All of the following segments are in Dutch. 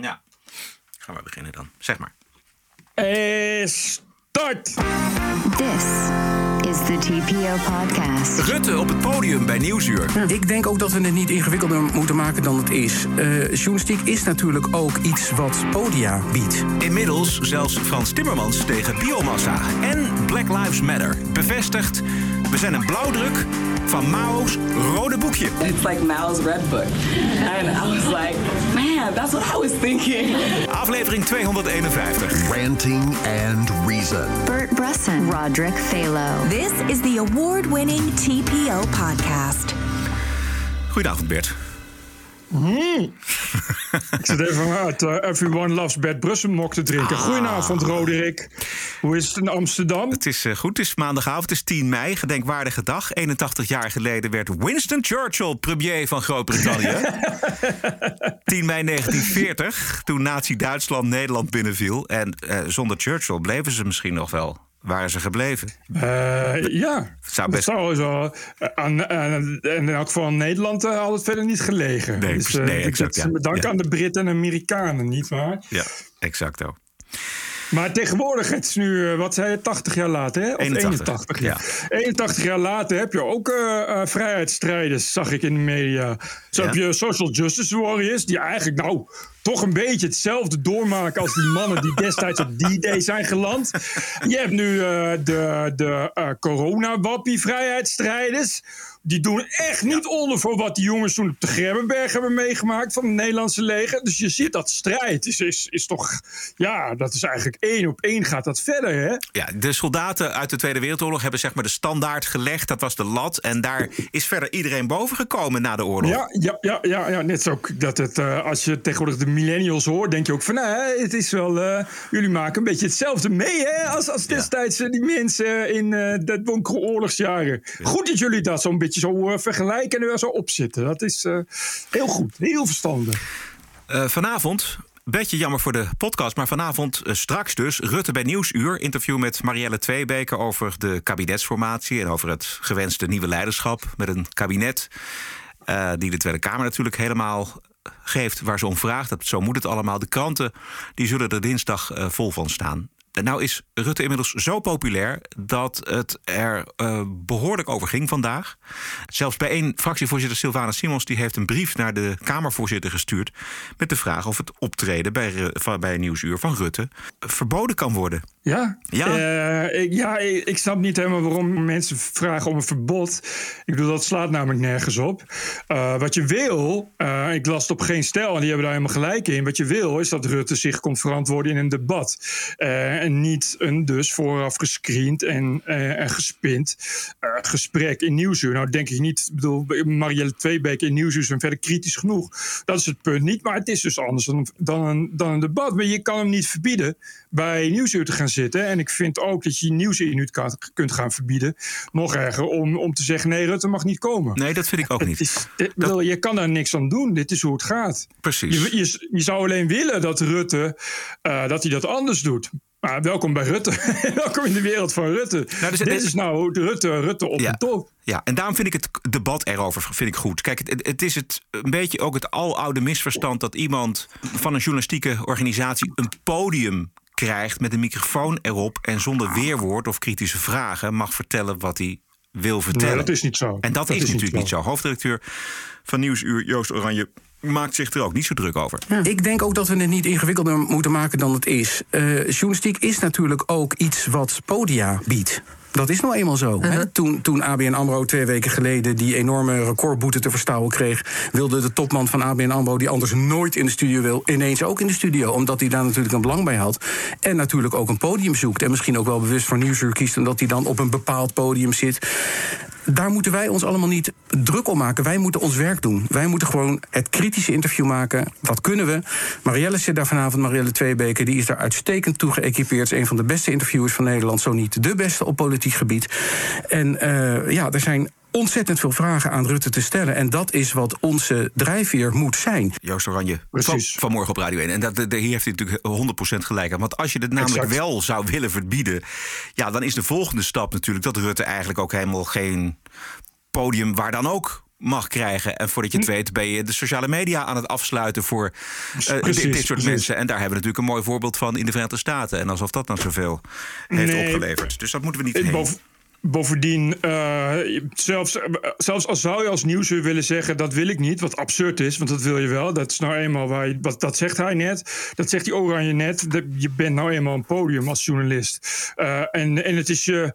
Ja, gaan we beginnen dan. Zeg maar. Eh, start! This is the TPO podcast. Rutte op het podium bij Nieuwsuur. Ik denk ook dat we het niet ingewikkelder moeten maken dan het is. Eh, journalistiek is natuurlijk ook iets wat podia biedt. Inmiddels zelfs Frans Timmermans tegen biomassa. En Black Lives Matter bevestigt... we zijn een blauwdruk van Mao's rode boekje. It's like Mao's Red Book. And I was like, man, that's what I was thinking. Aflevering 251. Ranting and Reason. Bert Bresson, Roderick Phalo. This is the award winning TPO podcast. Goedenavond Bert. Ik zit even uit uh, Everyone Loves Bert Brussel mok te drinken. Goedenavond, Roderick. Hoe is het in Amsterdam? Het is eh, goed, het is maandagavond, het is 10 mei, gedenkwaardige dag. 81 jaar geleden werd Winston Churchill premier van Groot-Brittannië. 10 mei 1940, toen Nazi-Duitsland Nederland binnenviel. En eh, zonder Churchill bleven ze misschien nog wel. Waren ze gebleven? Eh, ja, Zou best- dat zou zo. eh, aan, aan- in elk geval Nederland had het verder niet gelegen. Nee, dus, eh, Nee, exact, dat- ja. Met dank Ja. aan de Britten en Amerikanen, niet waar? Ja, exacto. Maar tegenwoordig, het is nu, eh, wat zei je, 80 jaar later, hè? Of 81, 81, ja. 81 jaar later heb je ook eh, vrijheidsstrijders, zag ik in de media. Zo Ja. heb je social justice warriors, die eigenlijk nou toch een beetje hetzelfde doormaken als die mannen die destijds op D-Day zijn geland. Je hebt nu de, de eh corona-wappie vrijheidsstrijders. Die doen echt niet onder voor wat die jongens toen op de Grebbeberg hebben meegemaakt van het Nederlandse leger. Dus je ziet dat strijd is, is, is toch, ja, dat is eigenlijk één op één gaat dat verder, hè? Ja, de soldaten uit de Tweede Wereldoorlog hebben zeg maar de standaard gelegd. Dat was de lat. En daar is verder iedereen boven gekomen na de oorlog. Ja, ja, ja, ja, ja, net zo ook dat het, eh, als je tegenwoordig de millennials hoort, denk je ook van, nou, het is wel, eh, jullie maken een beetje hetzelfde mee, hè, als, als destijds eh, die mensen in eh de donkere oorlogsjaren. Goed dat jullie dat zo'n beetje zo eh, vergelijken en er zo opzitten. Dat is eh, heel goed, heel verstandig. Eh, vanavond, beetje jammer voor de podcast, maar vanavond straks dus Rutte bij Nieuwsuur. Interview met Marielle Tweebeke over de kabinetsformatie en over het gewenste nieuwe leiderschap met een kabinet. die de Tweede Kamer natuurlijk helemaal geeft waar ze om vraagt. Dat, zo moet het allemaal. De kranten die zullen er dinsdag vol van staan. Nou is Rutte inmiddels zo populair dat het er eh, behoorlijk over ging vandaag. Zelfs bij één fractievoorzitter Sylvana Simons die heeft een brief naar de Kamervoorzitter gestuurd met de vraag of het optreden bij, bij Nieuwsuur van Rutte verboden kan worden. Ja, Ja. Eh, ik, ja ik, snap niet helemaal waarom mensen vragen om een verbod. Ik bedoel, dat slaat namelijk nergens op. Eh, wat je wil, eh, ik las het op geen stijl en die hebben daar helemaal gelijk in. Wat je wil is dat Rutte zich komt verantwoorden in een debat. Eh, en niet een dus vooraf gescreend en, eh, en gespind eh, gesprek in Nieuwsuur. Nou denk ik niet, ik bedoel, Marielle Tweebeke in Nieuwsuur zijn verder kritisch genoeg. Dat is het punt niet, maar het is dus anders dan, dan, een, dan een debat. Maar je kan hem niet verbieden bij Nieuwsuur te gaan zitten. En ik vind ook dat je Nieuwsuur kan, kunt gaan verbieden. Nog erger, om, om te zeggen, nee, Rutte mag niet komen. Nee, dat vind ik ook niet. is, ik bedoel, je kan daar niks aan doen. Dit is hoe het gaat. Precies. Je, je, je zou alleen willen dat Rutte eh, dat hij dat anders doet. Maar welkom bij Rutte. welkom in de wereld van Rutte. Nou, dus- Dit is nou Rutte, Rutte op Ja. de top. Ja, en daarom vind ik het debat erover vind ik goed. Kijk, het, het is het, een beetje ook het aloude misverstand dat iemand van een journalistieke organisatie een podium krijgt met een microfoon erop en zonder weerwoord of kritische vragen mag vertellen wat hij wil vertellen. Nee, dat is niet zo. En dat, Dat is, is niet natuurlijk niet zo. zo. Hoofdredacteur van Nieuwsuur Joost Oranje maakt zich er ook niet zo druk over. Ik denk ook dat we het niet ingewikkelder moeten maken dan het is. Eh, journalistiek is natuurlijk ook iets wat podia biedt. Dat is nou eenmaal zo. hè. Toen, toen ABN AMRO twee weken geleden die enorme recordboete te verstouwen kreeg... wilde de topman van ABN AMRO, die anders nooit in de studio wil... ineens ook in de studio, omdat hij daar natuurlijk een belang bij had. En natuurlijk ook een podium zoekt. En misschien ook wel bewust voor Nieuwsuur kiest... omdat hij dan op een bepaald podium zit daar moeten wij ons allemaal niet druk om maken. Wij moeten ons werk doen. Wij moeten gewoon het kritische interview maken. Dat kunnen we. Marielle zit daar vanavond, Marielle Tweebeke. Die is daar uitstekend toe geëquipeerd. Is een van de beste interviewers van Nederland. Zo niet de beste op politiek gebied. En eh, ja, er zijn ontzettend veel vragen aan Rutte te stellen. En dat is wat onze drijfveer moet zijn. Joost Oranje van, Precies. vanmorgen op Radio 1. En dat, de, hier heeft hij natuurlijk 100% gelijk aan. Want als je het namelijk Exact. wel zou willen verbieden... ja, dan is de volgende stap natuurlijk dat Rutte eigenlijk ook helemaal geen podium... waar dan ook mag krijgen. En voordat je het weet ben je de sociale media aan het afsluiten voor uh, Precies, dit, dit, soort precies. mensen. En daar hebben we natuurlijk een mooi voorbeeld van in de Verenigde Staten. En alsof dat nou zoveel heeft Nee. opgeleverd. Dus dat moeten we niet Eh, heen. Bov- Bovendien, eh, zelfs, eh, zelfs als zou je als nieuwsuur willen zeggen... dat wil ik niet, wat absurd is, want dat wil je wel. Dat is nou eenmaal waar je, wat, dat zegt hij net. Dat zegt die oranje net. Dat, je bent nou eenmaal een podium als journalist. Eh, en, en het is je,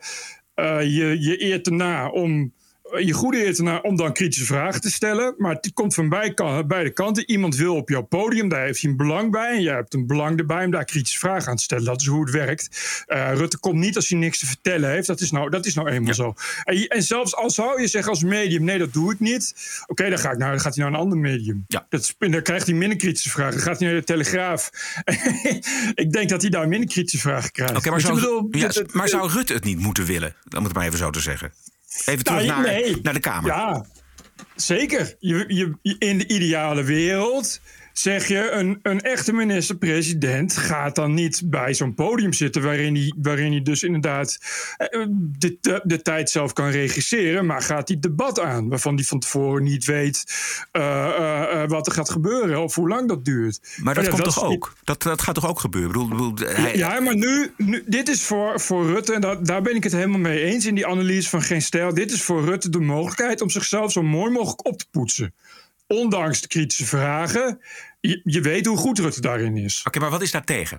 eh, je, je eert erna om... Je goede erna om dan kritische vragen te stellen. Maar het komt van beide kanten. Iemand wil op jouw podium, daar heeft hij een belang bij. En jij hebt een belang erbij om daar kritische vragen aan te stellen. Dat is hoe het werkt. Eh, Rutte komt niet als hij niks te vertellen heeft. Dat is nou, dat is nou eenmaal zo. En, en zelfs al zou je zeggen als medium: nee, dat doe ik niet. Oké, dan, ga ik naar, dan gaat hij naar een ander medium. Ja. Dat is, dan krijgt hij minder kritische vragen. Dan gaat hij naar de Telegraaf. ik denk dat hij daar minder kritische vragen krijgt. Oké, maar, zou, bedoel, ja, maar zou Rutte het niet moeten willen? Moet ik maar even zo te zeggen. Even terug Nou, naar, nee. naar de Kamer. Ja, zeker. Je, je, je- in de ideale wereld zeg je, een, een echte minister-president gaat dan niet bij zo'n podium zitten waarin hij, waarin hij dus inderdaad eh, de, de, de tijd zelf kan regisseren, maar gaat hij debat aan waarvan hij van tevoren niet weet eh, eh, wat er gaat gebeuren of hoe lang dat duurt. Maar dat ja, komt toch ook? Dat, dat gaat toch ook gebeuren? Bedoel, bedoel, hij- ja, maar nu, nu dit is voor, voor Rutte, en daar, daar ben ik het helemaal mee eens in die analyse van Geen Stijl. Dit is voor Rutte de mogelijkheid om zichzelf zo mooi mogelijk op te poetsen. Ondanks de kritische vragen. Je, je weet hoe goed Rutte daarin is. Oké, maar wat is daar tegen?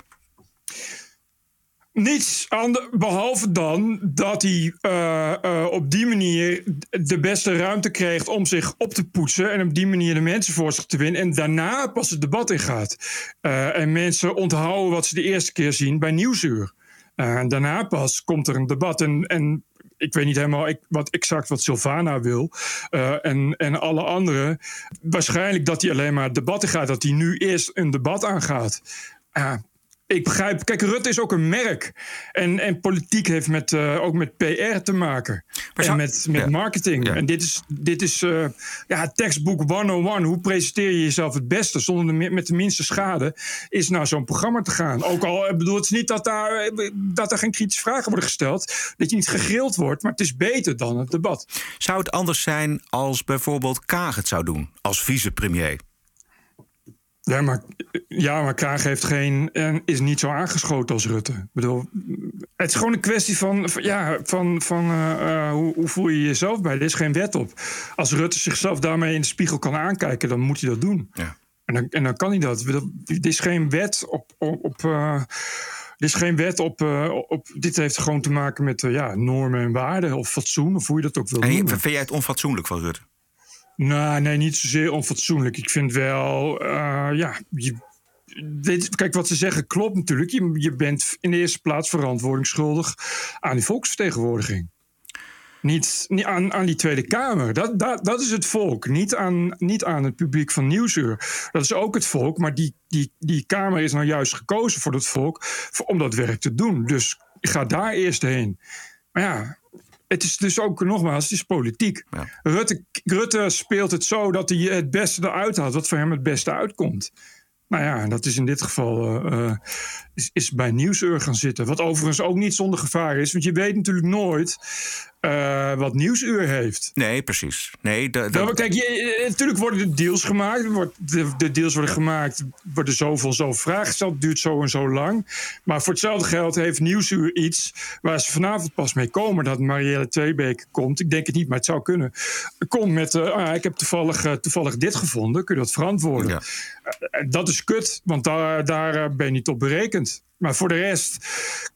Niets ander, behalve dan dat hij eh, eh, op die manier de beste ruimte kreeg om zich op te poetsen. En op die manier de mensen voor zich te winnen. En daarna pas het debat ingaat. Eh, en mensen onthouden wat ze de eerste keer zien bij Nieuwsuur. En daarna pas komt er een debat. En, en ik weet niet helemaal ik, wat exact wat Sylvana wil. eh, en, en alle anderen. Waarschijnlijk dat hij alleen maar debatten gaat. Dat hij nu eerst een debat aangaat. Ah, ik begrijp, kijk, Rutte is ook een merk. En, en politiek heeft met, eh, ook met PR te maken. Zou- en met, met Ja. marketing. Ja. En dit is, dit is eh, ja, tekstboek 101. Hoe presenteer je jezelf het beste zonder de, met de minste schade? Is naar zo'n programma te gaan. Ook al ik bedoel het is niet dat daar, eh, dat er geen kritische vragen worden gesteld. Dat je niet gegrild wordt. Maar het is beter dan het debat. Zou het anders zijn als bijvoorbeeld Kaag het zou doen als vicepremier? Ja, maar, ja, maar Kaag heeft geen, en is niet zo aangeschoten als Rutte. Ik bedoel, het is gewoon een kwestie van, van, ja, van, van eh, eh, hoe, hoe voel je jezelf bij. Er is geen wet op. Als Rutte zichzelf daarmee in de spiegel kan aankijken, dan moet hij dat doen. Ja. En dan, en dan kan hij dat. Er is geen wet op. op, op er is geen wet op, op. Dit heeft gewoon te maken met ja, normen en waarden of fatsoen, of hoe je dat ook wil En vind jij het onfatsoenlijk van Rutte? Nou, nee, niet zozeer onfatsoenlijk. Ik vind wel, eh, ja, kijk wat ze zeggen klopt natuurlijk. Je, je bent in de eerste plaats verantwoording schuldig aan die volksvertegenwoordiging. Niet, niet aan, aan die Tweede Kamer. Dat, dat, dat is het volk. Niet aan, niet aan het publiek van Nieuwsuur. Dat is ook het volk. Maar die, die, die Kamer is nou juist gekozen voor het volk. Om dat werk te doen. Dus ga daar eerst heen. Maar ja, het is dus ook nogmaals, het is politiek. Ja. Rutte, Rutte speelt het zo dat hij het beste eruit haalt, wat voor hem het beste uitkomt. Nou ja, dat is in dit geval eh, eh, is, is bij Nieuwsuur gaan zitten. Wat overigens ook niet zonder gevaar is, want je weet natuurlijk nooit eh, wat Nieuwsuur heeft. Nee, precies. Nee, de, de- Nou, kijk, je, eh, natuurlijk worden er deals gemaakt. Wordt- De, de deals worden gemaakt, worden zoveel zo gesteld, duurt zo en zo lang. Maar voor hetzelfde geld heeft Nieuwsuur iets waar ze vanavond pas mee komen. Dat Marielle Tweebeke komt. Ik denk het niet, maar het zou kunnen. Komt met, eh, ah, ik heb toevallig, toevallig dit gevonden. Kun je dat verantwoorden? Ja. Dat is kut, want daar, daar ben je niet op berekend. Maar voor de rest,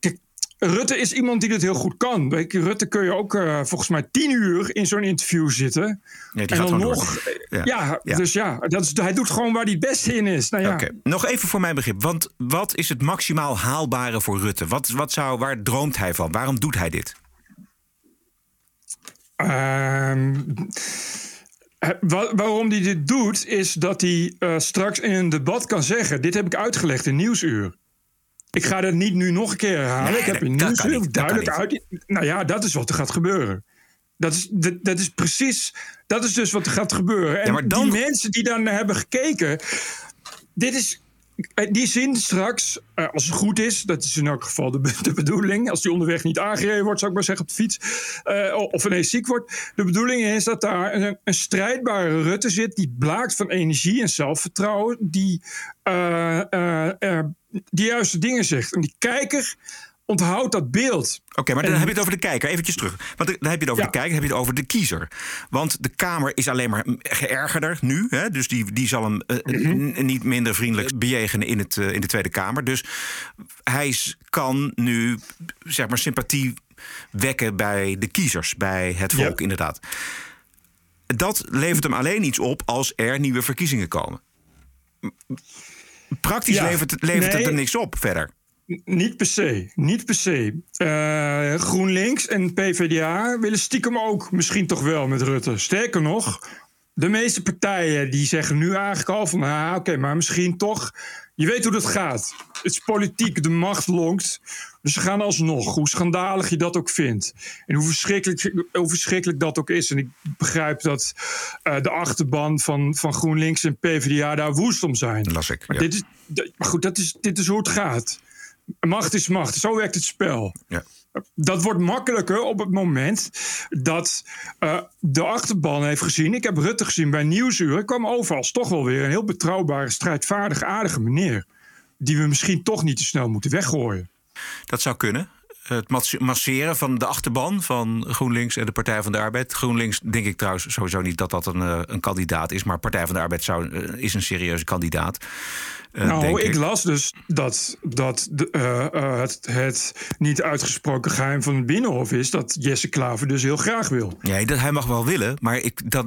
kijk, Rutte is iemand die dit heel goed kan. Rutte kun je ook eh, volgens mij tien uur in zo'n interview zitten. Ja, die en gaat dan nog. Ja. Ja, Ja. dus ja, dat is, hij doet gewoon waar hij het beste in is. Nou nog even voor mijn begrip. Want wat is het maximaal haalbare voor Rutte? Wat, wat zou, waar droomt hij van? Waarom doet hij dit? Ehm, eh, wa- waarom hij dit doet, is dat hij eh, straks in een debat kan zeggen: Dit heb ik uitgelegd in nieuwsuur. Ik ga dat niet nu nog een keer herhalen. Nee, ik heb niet, dat kan duidelijk uit. Nou ja, dat is wat er gaat gebeuren. Dat is, dat, dat is precies. Dat is dus wat er gaat gebeuren. En Ja, maar dan- die mensen die dan hebben gekeken. Dit is. eh, die zien straks, eh, als het goed is, dat is in elk geval de, de bedoeling. Als die onderweg niet aangereden wordt, zou ik maar zeggen, op de fiets. eh, of ineens ziek wordt. De bedoeling is dat daar een, een strijdbare Rutte zit. die blaakt van energie en zelfvertrouwen. Die eh, de juiste dingen zegt. En die kijker onthoudt dat beeld. Oké, maar dan heb je het over de kijker. Eventjes terug. Want dan heb je het over Ja. de kijker, dan heb je het over de kiezer. Want de Kamer is alleen maar geërgerder nu. Hè? Dus die, die zal hem eh, n- niet minder vriendelijk bejegenen in, het, eh, in de Tweede Kamer. Dus hij kan nu zeg maar sympathie wekken bij de kiezers, bij het Ja. volk inderdaad. Dat levert hem alleen iets op als er nieuwe verkiezingen komen. Praktisch Ja. levert, het- levert het er niks op verder. Niet per se, niet per se. Eh, GroenLinks en PvdA willen stiekem ook misschien toch wel met Rutte. Sterker nog, de meeste partijen die zeggen nu eigenlijk al van... Ah, oké, maar misschien toch... Je weet hoe dat gaat. Het is politiek, de macht lonkt. Dus ze gaan alsnog, hoe schandalig je dat ook vindt. En hoe verschrikkelijk, hoe verschrikkelijk dat ook is. En ik begrijp dat eh, de achterban van, van GroenLinks en PvdA daar woest om zijn. Las ik, Maar, dit is, maar goed, dat is, dit is hoe het gaat. Macht is macht. Zo werkt het spel. Ja. Dat wordt makkelijker op het moment dat eh, de achterban heeft gezien. Ik heb Rutte gezien bij Nieuwsuur. Ik kwam over als toch wel weer een heel betrouwbare, strijdvaardige, aardige meneer. Die we misschien toch niet te snel moeten weggooien. Dat zou kunnen. Het mas- masseren van de achterban van GroenLinks en de Partij van de Arbeid. GroenLinks denk ik trouwens sowieso niet dat dat een, eh, een kandidaat is. Maar Partij van de Arbeid zou, eh, is een serieuze kandidaat. eh, nou, ik las dus dat, dat de, het, het niet uitgesproken geheim van het Binnenhof is dat Jesse Klaver dus heel graag wil. Ja, dat, hij mag wel willen, maar ik, dat,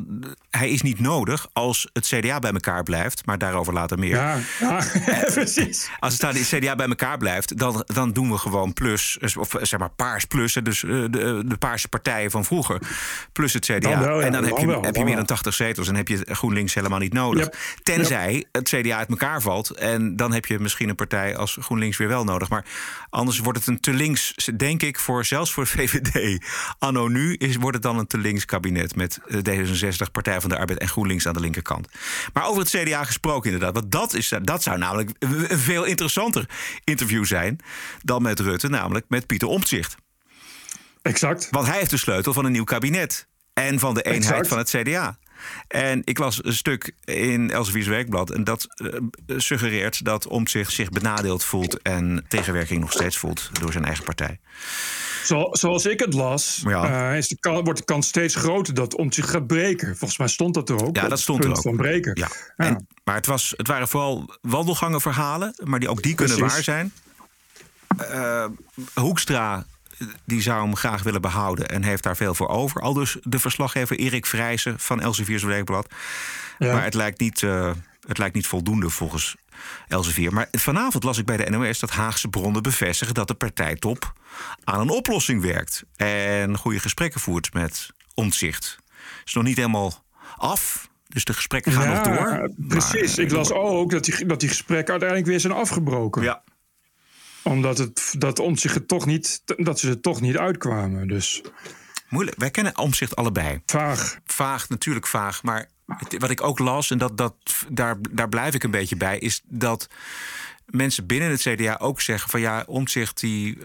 hij is niet nodig als het CDA bij elkaar blijft. Maar daarover later meer. Ja, ja precies. Als het het CDA bij elkaar blijft, dan, dan doen we gewoon plus, of zeg maar paars plus, dus eh, de, de paarse partijen van vroeger, plus het CDA. Dan wel, ja, en dan heb je, heb je meer dan 80 zetels en heb je GroenLinks helemaal niet nodig. Yep. Tenzij het CDA uit elkaar valt en dan heb je misschien een partij als GroenLinks weer wel nodig. Maar anders wordt het een te links, denk ik, voor, zelfs voor VVD. Anno nu is, wordt het dan een te links kabinet met eh, D66, Partij van de Arbeid en GroenLinks aan de linkerkant. Maar over het CDA gesproken inderdaad. Want dat, is, dat zou namelijk een veel interessanter interview zijn dan met Rutte, namelijk met Pieter Omtzigt. Exact. Want hij heeft de sleutel van een nieuw kabinet en van de eenheid Exact. van het CDA. En ik las een stuk in Elsevier's Werkblad. En dat eh, suggereert dat Omtzigt zich benadeeld voelt. en tegenwerking nog steeds voelt door zijn eigen partij. Zo, zoals ik het las, Ja. eh, is de kan, wordt de kans steeds groter dat om zich gaat breken. Volgens mij stond dat er ook. Ja, dat stond er ook. van breken. Ja. Ja. En, maar het, was, het waren vooral wandelgangenverhalen. Maar die, ook die kunnen waar zijn. Eh, Hoekstra die zou hem graag willen behouden en heeft daar veel voor over. Al dus de verslaggever Erik Vrijsen van Elsevier's Weekblad. Ja. Maar het lijkt, niet, eh, het lijkt niet voldoende volgens Elsevier. Maar vanavond las ik bij de NOS dat Haagse bronnen bevestigen... dat de partijtop aan een oplossing werkt. En goede gesprekken voert met omzicht. is nog niet helemaal af, dus de gesprekken gaan nog door. Precies. Maar, ik las ook dat die, dat die gesprekken uiteindelijk weer zijn afgebroken. Ja, Omdat het, dat om zich het toch niet, dat ze er toch niet uitkwamen. Dus moeilijk. Wij kennen omzicht allebei. vaag. vaag, natuurlijk vaag. Maar het- wat ik ook las, en dat, dat, daar, daar blijf ik een beetje bij, is dat mensen binnen het CDA ook zeggen: van ja, omzicht die,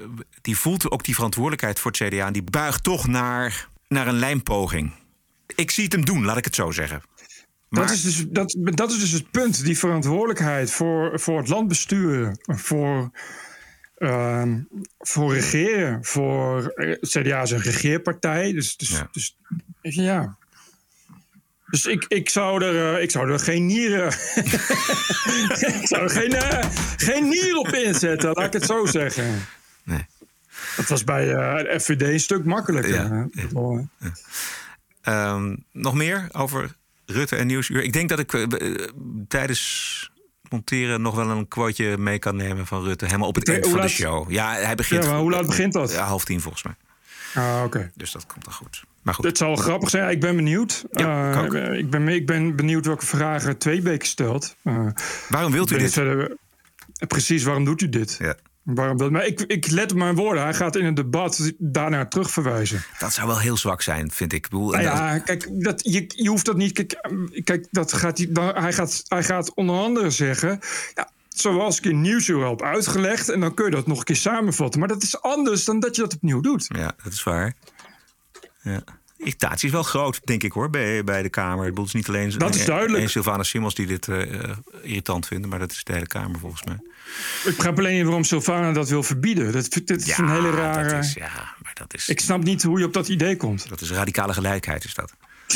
die voelt ook die verantwoordelijkheid voor het CDA. En die buigt toch naar, naar een lijmpoging. Ik zie het hem doen, laat ik het zo zeggen. Maar Dat, is dus, dat, dat is dus het punt. Die verantwoordelijkheid voor, voor het land besturen. Voor, ehm, voor regeren. Voor, eh, CDA is een regeerpartij. Dus, dus, Ja. dus ja. Dus ik, ik, zou er, eh, ik zou er geen nieren. ik zou er geen, eh, geen nier op inzetten, laat ik het zo zeggen. nee. Dat was bij de FVD een stuk makkelijker. Ja, Ehm, nog meer over Rutte en Nieuwsuur? Ik denk dat ik tijdens monteren nog wel een quoteje mee kan nemen van Rutte. Helemaal op het eind van de show. Ja, hij begint. Ja, maar hoe laat begint dat? Ja, half tien volgens mij. Ah, oké. Dus dat komt dan goed. Maar goed. Het zal grappig zijn. Ik ben benieuwd. Ja, ik Eh, ik, ben, ik ben benieuwd welke vragen Tweebeek stelt. Eh, Waarom wilt u dit? verder- precies, waarom doet u dit? Ja. Waarom maar ik, ik let op mijn woorden. Hij gaat in het debat daarnaar terugverwijzen. Dat zou wel heel zwak zijn, vind ik. ik bedoel, Nou dat- ja, kijk, dat, je, je hoeft dat niet. Kijk, eh, kijk dat gaat hij, dan, hij, gaat, hij gaat onder andere zeggen. Ja, zoals ik in Nieuwsuur heb uitgelegd. En dan kun je dat nog een keer samenvatten. Maar dat is anders dan dat je dat opnieuw doet. Ja, dat is waar. Ja. Irritatie is wel groot, denk ik hoor, bij, bij de Kamer. Het is niet alleen dat is duidelijk. En Sylvana Simons die dit uh, irritant vinden, maar dat is de hele Kamer volgens mij. Ik begrijp alleen waarom Sylvana dat wil verbieden. Dat, dat is ja, een hele rare. Dat is, ja, maar dat is. Ik snap niet hoe je op dat idee komt. Dat is radicale gelijkheid, is dat.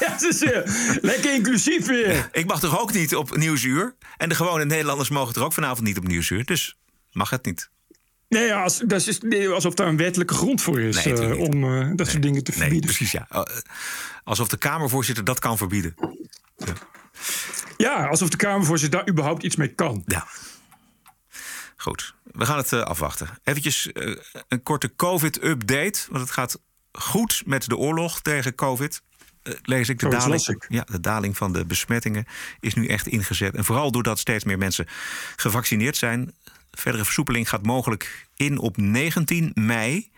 ja, is uh, lekker inclusief weer. Ik mag toch ook niet op Nieuwsuur? En de gewone Nederlanders mogen er ook vanavond niet op Nieuwsuur. Dus mag het niet. Nee, als, dat is nee, alsof daar een wettelijke grond voor is Nee, uh, om uh, dat soort dingen te verbieden. precies, ja. Alsof de Kamervoorzitter dat kan verbieden. Ja. Ja, alsof de Kamervoorzitter daar überhaupt iets mee kan. Ja. Goed, we gaan het uh, afwachten. Eventjes uh, een korte COVID-update. Want het gaat goed met de oorlog tegen COVID. Uh, lees ik de, Oh, daling, ik. Ja, de daling van de besmettingen is nu echt ingezet. En vooral doordat steeds meer mensen gevaccineerd zijn. Verdere versoepeling gaat mogelijk in op 19 mei.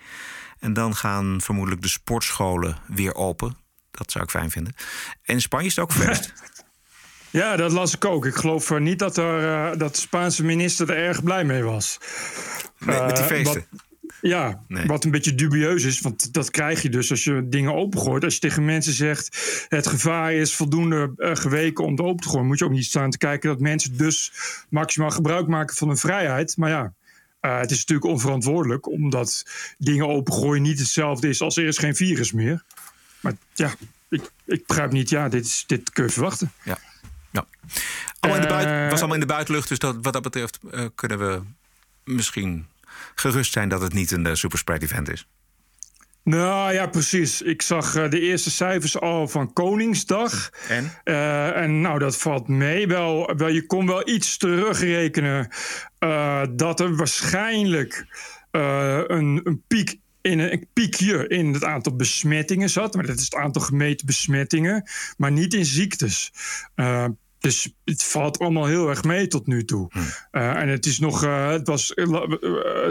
En dan gaan vermoedelijk de sportscholen weer open. Dat zou ik fijn vinden. En Spanje is het ook feest. Ja, dat las ik ook. Ik geloof uh, niet dat, er, uh, dat de Spaanse minister er erg blij mee was. Nee, met die Uh, feesten. wat- ja, Nee. wat een beetje dubieus is. Want dat krijg je dus als je dingen opengooit. Als je tegen mensen zegt... het gevaar is voldoende eh, geweken om het open te gooien... moet je ook niet staan te kijken dat mensen dus... maximaal gebruik maken van hun vrijheid. Maar ja, eh, het is natuurlijk onverantwoordelijk... omdat dingen opengooien niet hetzelfde is... als er is geen virus meer. Maar ja, ik, ik begrijp niet... ja, dit, is, dit kun je verwachten. Ja. Ja. Allemaal in de buiten, Eh, was allemaal in de buitenlucht. Dus dat, wat dat betreft eh, kunnen we misschien gerust zijn dat het niet een uh, superspread event is. Nou ja, precies. Ik zag uh, de eerste cijfers al van Koningsdag. En? Uh, en nou, dat valt mee. Wel, wel, je kon wel iets terugrekenen uh, dat er waarschijnlijk een, een piek in een piekje in het aantal besmettingen zat. Maar dat is het aantal gemeten besmettingen, maar niet in ziektes. Uh, dus het valt allemaal heel erg mee tot nu toe. Hm. Uh, en het is nog, uh, het was uh,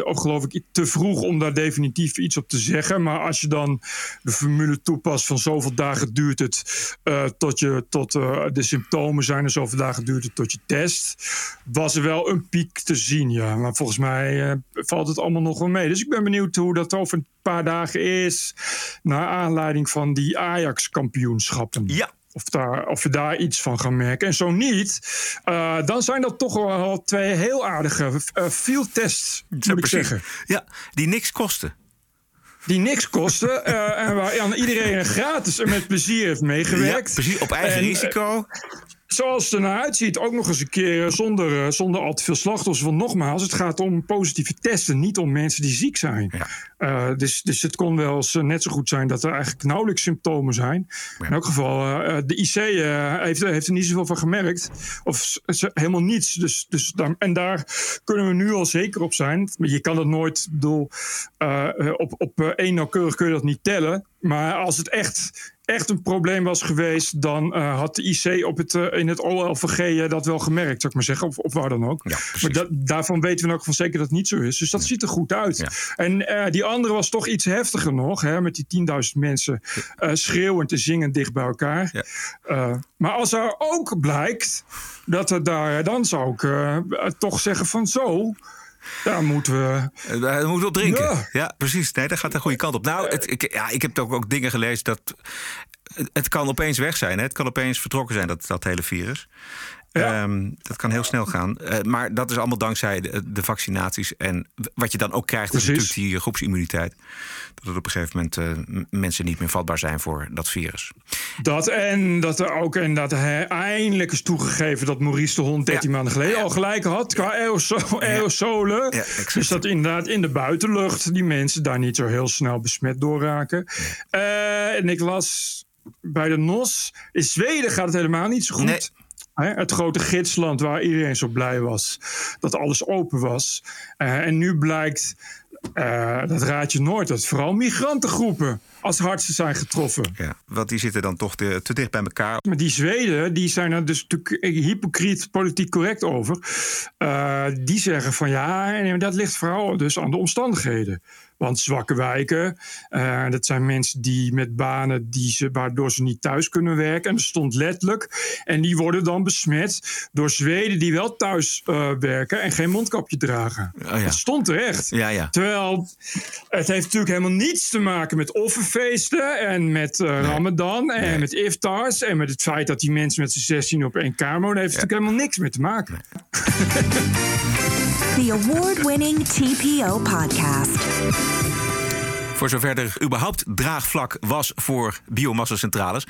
geloof ik te vroeg om daar definitief iets op te zeggen. Maar als je dan de formule toepast van zoveel dagen duurt het uh, tot, je, tot de symptomen zijn en zoveel dagen duurt het tot je test. Was er wel een piek te zien, ja. Maar volgens mij valt het allemaal nog wel mee. Dus ik ben benieuwd hoe dat over een paar dagen is. Naar aanleiding van die Ajax-kampioenschappen. Ja. Of, daar, of we daar iets van gaan merken. En zo niet, uh, dan zijn dat toch wel twee heel aardige uh, field tests, moet ja, ik precies. zeggen. Ja, die niks kosten. Die niks kosten uh, en waar aan iedereen gratis en met plezier heeft meegewerkt. Ja, precies, op eigen en, risico. Zoals het ernaar uitziet, ook nog eens een keer zonder, zonder al te veel slachtoffers. Want nogmaals, het gaat om positieve testen, niet om mensen die ziek zijn. Ja. Uh, dus, dus het kon wel eens net zo goed zijn dat er eigenlijk nauwelijks symptomen zijn. Ja. In elk geval, uh, de IC uh, heeft, heeft er niet zoveel van gemerkt. Of helemaal niets. Dus, dus daar, en daar kunnen we nu al zeker op zijn. Je kan dat nooit, bedoel, op, op één nauwkeurig kun je dat niet tellen. Maar als het echt echt een probleem was geweest, dan uh, had de IC op het, uh, in het OLVG uh, dat wel gemerkt, zou ik maar zeggen, of, of waar dan ook. Ja, maar da daarvan weten we ook van zeker dat het niet zo is. Dus dat ziet er goed uit. Ja. En die andere was toch iets heftiger nog, hè, met die 10.000 mensen schreeuwend en zingend dicht bij elkaar. Maar als er ook blijkt dat er daar, dan zou ik toch zeggen van zo. Daar moeten we. Daar moeten we op drinken. Ja, Ja. precies. Nee, dat gaat de goede kant op. Nou, het, ik, ja, ik heb ook, ook dingen gelezen dat. Het, het kan opeens weg zijn. Hè? Het kan opeens vertrokken zijn, dat, dat hele virus. Ja. Um, dat kan heel snel gaan. Uh, maar dat is allemaal dankzij de, de, vaccinaties. En wat je dan ook krijgt, is natuurlijk die groepsimmuniteit. Dat er op een gegeven moment uh, mensen niet meer vatbaar zijn voor dat virus. Dat en dat er ook en dat hij eindelijk is toegegeven dat Maurice de Hond 13 Ja. maanden geleden al gelijk had qua aeroso aerosolen. Ja, dus dat inderdaad in de buitenlucht die mensen daar niet zo heel snel besmet doorraken. Uh, en ik las bij de NOS, in Zweden gaat het helemaal niet zo goed. Nee. Het grote gidsland waar iedereen zo blij was dat alles open was. Uh, en nu blijkt, uh, dat raad je nooit, dat vooral migrantengroepen als hardste zijn getroffen. Ja, want die zitten dan toch te, te dicht bij elkaar. Maar die Zweden, die zijn er dus natuurlijk hypocriet politiek correct over. Uh, die zeggen van ja, en dat ligt vooral dus aan de omstandigheden. Want zwakke wijken, uh, dat zijn mensen die met banen die ze, waardoor ze niet thuis kunnen werken. En dat stond letterlijk. En die worden dan besmet door Zweden die wel thuis uh, werken en geen mondkapje dragen. Oh ja. Dat stond terecht. Ja, ja. Terwijl het heeft natuurlijk helemaal niets te maken met offerfeesten en met uh, nee. Ramadan en nee. met iftars en met het feit dat die mensen met z'n 16 op één kamer wonen. heeft natuurlijk helemaal niks mee te maken. The award-winning TPO podcast. Voor zover er überhaupt draagvlak was voor biomassacentrales,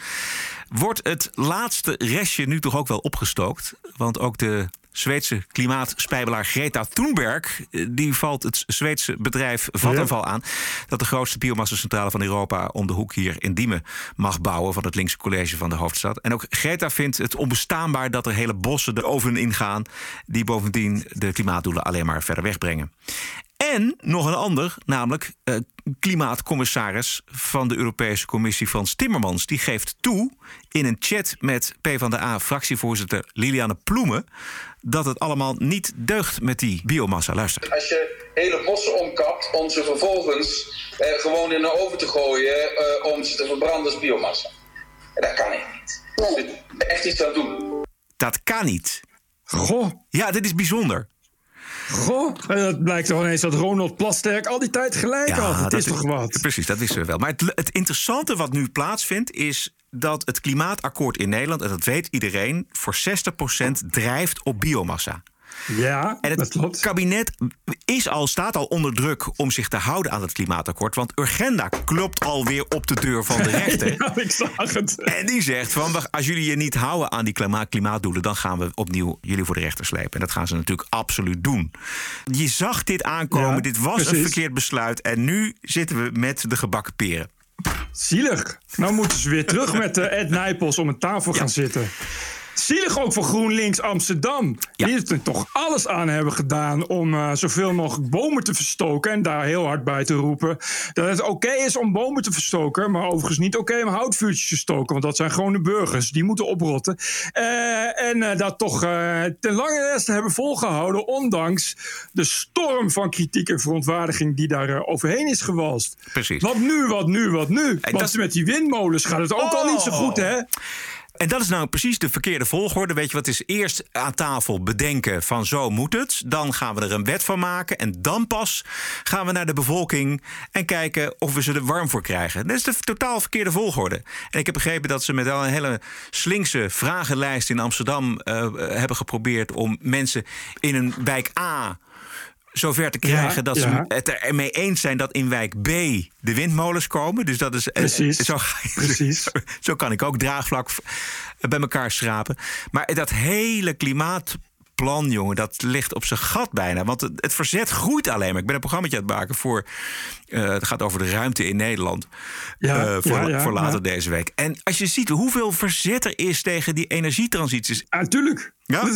wordt het laatste restje nu toch ook wel opgestookt. Want ook de Zweedse klimaatspijbelaar Greta Thunberg... die valt het Zweedse bedrijf Vattenfall aan... dat de grootste biomassacentrale van Europa om de hoek hier in Diemen mag bouwen... van het linkse college van de hoofdstad. En ook Greta vindt het onbestaanbaar dat er hele bossen de oven ingaan... die bovendien de klimaatdoelen alleen maar verder wegbrengen. En nog een ander, namelijk uh, klimaatcommissaris van de Europese Commissie Frans Timmermans. Die geeft toe in een chat met PvdA-fractievoorzitter Liliane Ploemen dat het allemaal niet deugt met die biomassa. Luister. Als je hele bossen omkapt om ze vervolgens eh, gewoon in de oven te gooien eh, om ze te verbranden als biomassa. Dat kan ik niet. Nee. Dus echt iets aan doen. Dat kan niet. Goh. Ja, dit is bijzonder. Goh, en dat blijkt toch ineens dat Ronald Plasterk al die tijd gelijk Ja, had. Het dat is toch wat? Precies, dat wisten we wel. Maar het, het interessante wat nu plaatsvindt is dat het klimaatakkoord in Nederland, en dat weet iedereen, voor 60% drijft op biomassa. Ja, En dat het klopt. kabinet is al, staat al onder druk om zich te houden aan het klimaatakkoord. Want Urgenda klopt alweer op de deur van de rechter. Ja, ik zag het. En die zegt van, als jullie je niet houden aan die klima- klimaatdoelen... dan gaan we opnieuw jullie voor de rechter slepen. En dat gaan ze natuurlijk absoluut doen. Je zag dit aankomen, Ja, dit was een precies. verkeerd besluit... en nu zitten we met de gebakken peren. Zielig. Nou moeten ze weer terug met eh, Ed Nijpels om een tafel gaan zitten. Zielig ook voor GroenLinks Amsterdam. Ja. Die er toch alles aan hebben gedaan om eh, zoveel mogelijk bomen te verstoken. En daar heel hard bij te roepen dat het oké is om bomen te verstoken. Maar overigens niet oké om houtvuurtjes te stoken. Want dat zijn gewone burgers. Die moeten oprotten. Eh, en eh, dat toch ten lange reste hebben volgehouden. Ondanks de storm van kritiek en verontwaardiging die daar overheen is gewalst. Precies. Wat nu, wat nu, wat nu? dat Want met die windmolens gaat het ook al niet zo goed, hè? En dat is nou precies de verkeerde volgorde. Weet je wat is eerst aan tafel bedenken van zo moet het. Dan gaan we er een wet van maken. En dan pas gaan we naar de bevolking en kijken of we ze er warm voor krijgen. Dat is de totaal verkeerde volgorde. En ik heb begrepen dat ze met al een hele slinkse vragenlijst in Amsterdam eh, hebben geprobeerd om mensen in een wijk A zover te krijgen Ja, dat ze ja. het ermee eens zijn dat in wijk B de windmolens komen. Dus dat is eh, Precies, Zo, precies. zo, zo kan ik ook draagvlak bij elkaar schrapen. Maar dat hele klimaatplan, jongen, dat ligt op zijn gat bijna. Want het, het verzet groeit alleen maar. Ik ben een programma aan het maken voor. eh, het gaat over de ruimte in Nederland. Ja, eh, voor, ja, ja, voor later ja. deze week. En als je ziet hoeveel verzet er is tegen die energietransities. Ja, natuurlijk. Ja? Wil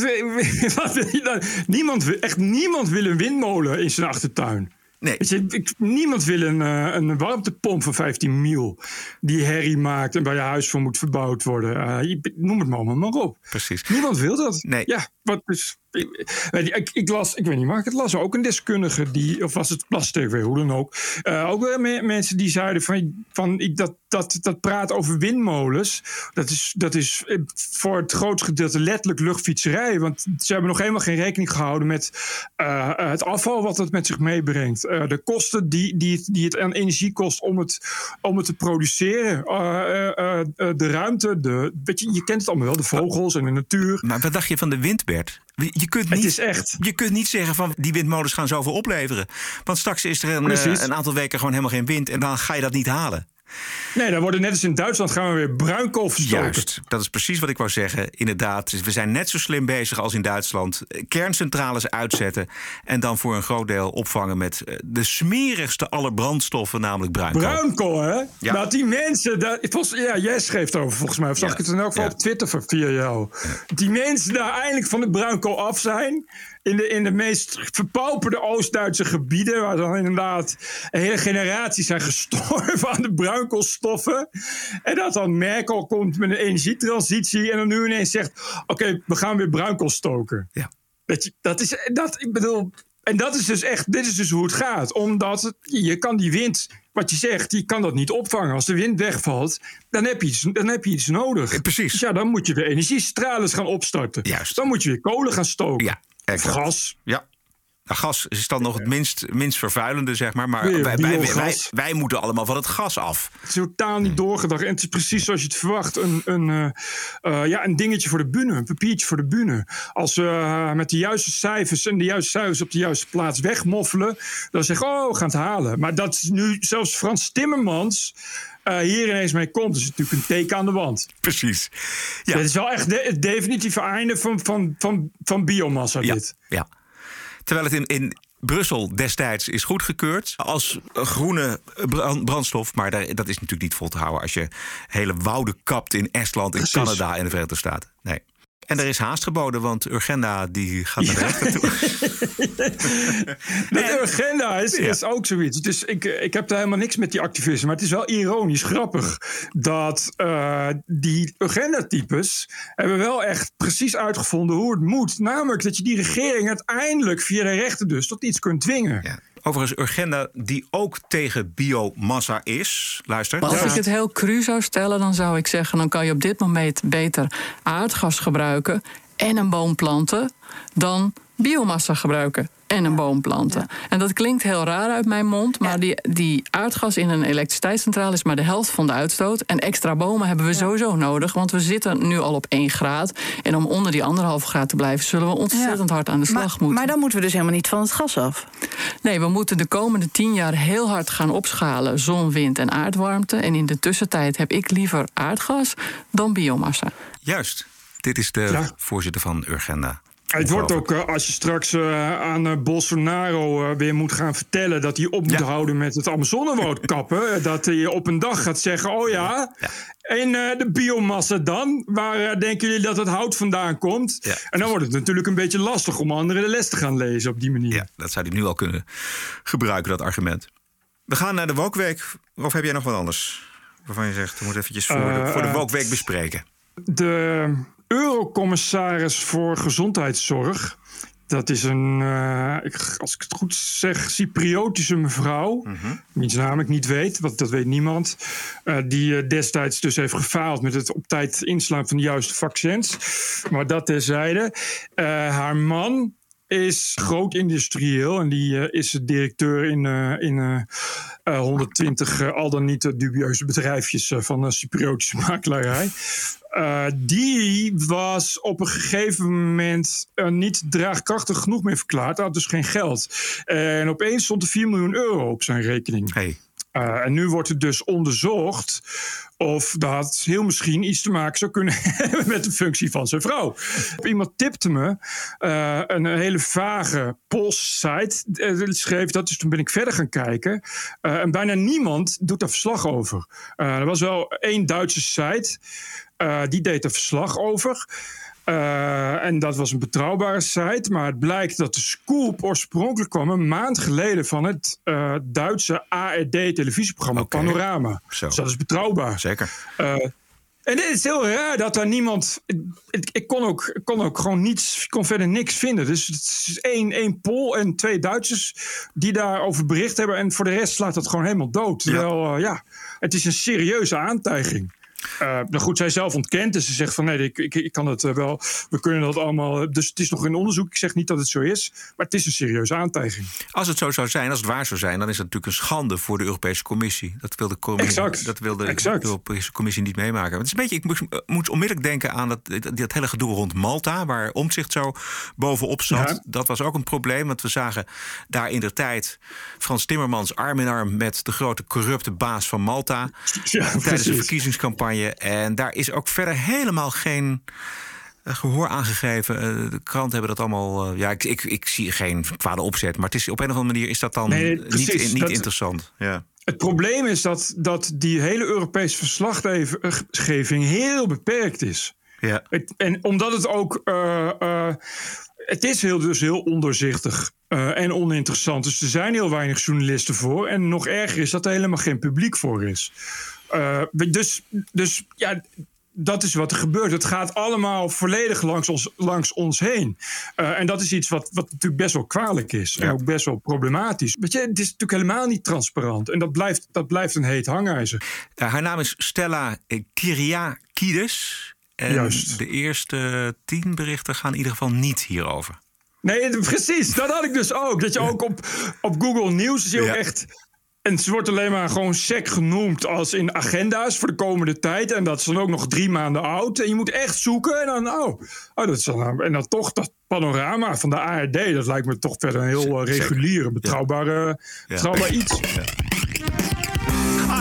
je dan? Niemand, wil- echt niemand wil een windmolen in zijn achtertuin. Nee. Ik- niemand wil een, eh, een warmtepomp van 15 mil die herrie maakt en bij je huis voor moet verbouwd worden. Eh, noem het maar, allemaal maar op. Precies. Niemand wil dat. Nee. Ja, wat dus. Ik, ik, ik las, ik weet niet, maar ik het las ook een deskundige die, of was het weer, hoe dan ook. eh, ook weer me- mensen die zeiden van, van ik- dat, dat, dat praat over windmolens. Dat is, dat is voor het grootste gedeelte letterlijk luchtfietserij. Want ze hebben nog helemaal geen rekening gehouden met het afval wat het met zich meebrengt. Eh, de kosten die, die, het- die het aan energie kost om het, om het te produceren. Eh, eh, de ruimte, de, weet je, je kent het allemaal wel, de vogels en de natuur. Maar wat dacht je van de wind, Bert? Je kunt niet, Het is echt. Je kunt niet zeggen van die windmolens gaan zoveel opleveren. Want straks is er een, een aantal weken gewoon helemaal geen wind. En dan ga je dat niet halen. Nee, dan worden net als in Duitsland gaan we weer bruinkool verstoken. Juist, dat is precies wat ik wou zeggen. Inderdaad, we zijn net zo slim bezig als in Duitsland. Kerncentrales uitzetten en dan voor een groot deel opvangen met eh, de smerigste aller brandstoffen, namelijk bruinkool. Bruinkool, hè? Ja. Dat die mensen... Dat, ja, jij schreef erover volgens mij. Of zag Ja. ik het in elk geval Ja. op Twitter via jou. Die mensen daar eindelijk van de bruinkool af zijn. In de, in de meest verpauperde Oost-Duitse gebieden. Waar dan inderdaad een hele generatie zijn gestorven aan de bruinkoolstoffen. En dat dan Merkel komt met een energietransitie. En dan nu ineens zegt: Oké, we gaan weer bruinkool stoken. Ja. Dat, je, dat is, dat, ik bedoel, En dat is dus echt, dit is dus hoe het gaat. Omdat het- je kan die wind, wat je zegt, je kan dat niet opvangen. Als de wind wegvalt, dan heb je iets, dan heb je iets nodig. Precies. Dus ja, dan moet je de energiestralen gaan opstarten. Juist. Dan moet je weer kolen gaan stoken. Ja, exact. gas. Ja. Nou, gas is dan nog het minst, minst vervuilende, zeg maar. Maar wij, wij, wij, biogas. wij moeten allemaal van het gas af. Het is totaal niet doorgedacht. En het is precies zoals je het verwacht. Een, een, eh, eh, ja, een dingetje voor de bühne. Een papiertje voor de bühne. Als we eh, met de juiste cijfers en de juiste cijfers op de juiste plaats wegmoffelen. Dan zeggen oh, we gaan het halen. Maar dat is nu zelfs Frans Timmermans eh, hier ineens mee komt. is natuurlijk een teken aan de wand. Precies. Ja. Dit is wel echt de- het definitieve einde van, van, van, van biomassa. Ja, Dit. ja. Terwijl het in, in Brussel destijds is goedgekeurd als groene brand- brandstof. Maar daar, dat is natuurlijk niet vol te houden als je hele wouden kapt in Estland, in Precies. Canada en de Verenigde Staten. Nee. En er is haast geboden, want Urgenda die gaat naar de rechter toe. De agenda is, Ja. is ook zoiets. Dus ik, ik heb daar helemaal niks met die activisten. Maar het is wel ironisch grappig dat eh, die agenda-types hebben wel echt precies uitgevonden hoe het moet. Namelijk dat je die regering uiteindelijk via de rechter dus tot iets kunt dwingen. Ja. Overigens, Urgenda die ook tegen biomassa is. Luister. Maar als ik het heel cru zou stellen, dan zou ik zeggen: dan kan je op dit moment beter aardgas gebruiken en een boom planten dan biomassa gebruiken en een boom planten. En dat klinkt heel raar uit mijn mond, maar die, die aardgas in een elektriciteitscentrale is maar de helft van de uitstoot. En extra bomen hebben we sowieso nodig, want we zitten nu al op 1 graad. En om onder die anderhalve graad te blijven, zullen we ontzettend hard aan de slag maar, moeten. maar dan moeten we dus helemaal niet van het gas af. Nee, we moeten de komende tien jaar heel hard gaan opschalen zon, wind en aardwarmte. En in de tussentijd heb ik liever aardgas dan biomassa. Juist. Dit is de Ja. voorzitter van Urgenda. Het wordt ook, eh, als je straks eh, aan eh, Bolsonaro weer moet gaan vertellen dat hij op moet Ja. houden met het Amazonewoud kappen. dat hij op een dag gaat zeggen: Oh ja, Ja. en de biomassa dan? Waar denken jullie dat het hout vandaan komt? Ja. En dan wordt het natuurlijk een beetje lastig om anderen de les te gaan lezen op die manier. Ja, dat zou hij nu al kunnen gebruiken, dat argument. We gaan naar de Wokweek. Of heb jij nog wat anders? Waarvan je zegt, we moeten eventjes voor, de, voor de Wokweek bespreken. De eurocommissaris voor gezondheidszorg. Dat is een, eh, ik- als ik het goed zeg, Cypriotische mevrouw. Naam ik niet weet, want dat weet niemand. eh, die eh, destijds dus heeft gefaald met het op tijd inslaan van de juiste vaccins. Maar dat terzijde. Haar man is groot industrieel en die eh, is directeur in, eh, in eh, eh, 120 eh, al dan niet dubieuze bedrijfjes van de Cypriotische makelaarij. Die was op een gegeven moment niet draagkrachtig genoeg meer verklaard. Hij had dus geen geld. En opeens stond er 4 miljoen euro op zijn rekening. Hey. Uh, en nu wordt het dus onderzocht of dat heel misschien iets te maken zou kunnen hebben met de functie van zijn vrouw. Iemand tipte me uh, een hele vage Poolse-site. Uh, schreef dat, dus toen ben ik verder gaan kijken. En bijna niemand doet daar verslag over. Er was wel één Duitse site, die deed er verslag over. Uh, en dat was een betrouwbare site. Maar het blijkt dat de scoop oorspronkelijk kwam een maand geleden van het uh, Duitse ARD-televisieprogramma okay. Panorama. Zo. Dus dat is betrouwbaar. Zeker. Uh, en het is heel raar dat daar niemand. Ik, ik, kon, ook, kon ook gewoon niets. Kon verder niks vinden. Dus het is één, één Pool en twee Duitsers die daarover bericht hebben. En voor de rest slaat dat gewoon helemaal dood. Terwijl, ja, ja het is een serieuze aantijging. Uh, nou goed, zij zelf ontkent. Dus ze zegt van nee, ik, ik, ik kan het uh, wel. We kunnen dat allemaal. Dus het is nog in onderzoek. Ik zeg niet dat het zo is. Maar het is een serieuze aantijging. Als het zo zou zijn, als het waar zou zijn, dan is het natuurlijk een schande voor de Europese Commissie. Dat wil de, commissie, exact. Dat wil de, exact. Europese Commissie niet meemaken. Het is een beetje, ik moet, onmiddellijk denken aan dat, dat hele gedoe rond Malta, waar Omtzigt zo bovenop zat. Ja. Dat was ook een probleem, want we zagen daar in de tijd Frans Timmermans arm in arm met de grote corrupte baas van Malta ja, tijdens de verkiezingscampagne. En daar is ook verder helemaal geen uh, gehoor aangegeven. Uh, de kranten hebben dat allemaal. Uh, ja, ik, ik, ik, zie geen kwade opzet. Maar het is, op een of andere manier is dat dan nee, niet, niet dat, interessant. Ja. Het probleem is dat, dat die hele Europese verslaggeving heel beperkt is. Ja. Het, en omdat het ook. Uh, het is heel, dus heel ondoorzichtig uh, en oninteressant. Dus er zijn heel weinig journalisten voor. En nog erger is dat er helemaal geen publiek voor is. Uh, dus, dus ja, dat is wat er gebeurt. Het gaat allemaal volledig langs ons, langs ons heen. Uh, en dat is iets wat, wat natuurlijk best wel kwalijk is. En ook best wel problematisch. Weet je, het is natuurlijk helemaal niet transparant. En dat blijft, dat blijft een heet hangijzer. Uh, haar naam is Stella Kyriakides. En Juist. de eerste tien berichten gaan in ieder geval niet hierover. Nee, precies. Dat had ik dus ook. Dat je ook op, op Google Nieuws zie je ook echt en ze wordt alleen maar gewoon sec genoemd als in agenda's voor de komende tijd. En dat is dan ook nog drie maanden oud. En je moet echt zoeken. En dan, oh, oh dat is dan, en dan toch dat panorama van de ARD. Dat lijkt me toch verder een heel uh, reguliere, betrouwbare, ja. betrouwbaar iets. Ja.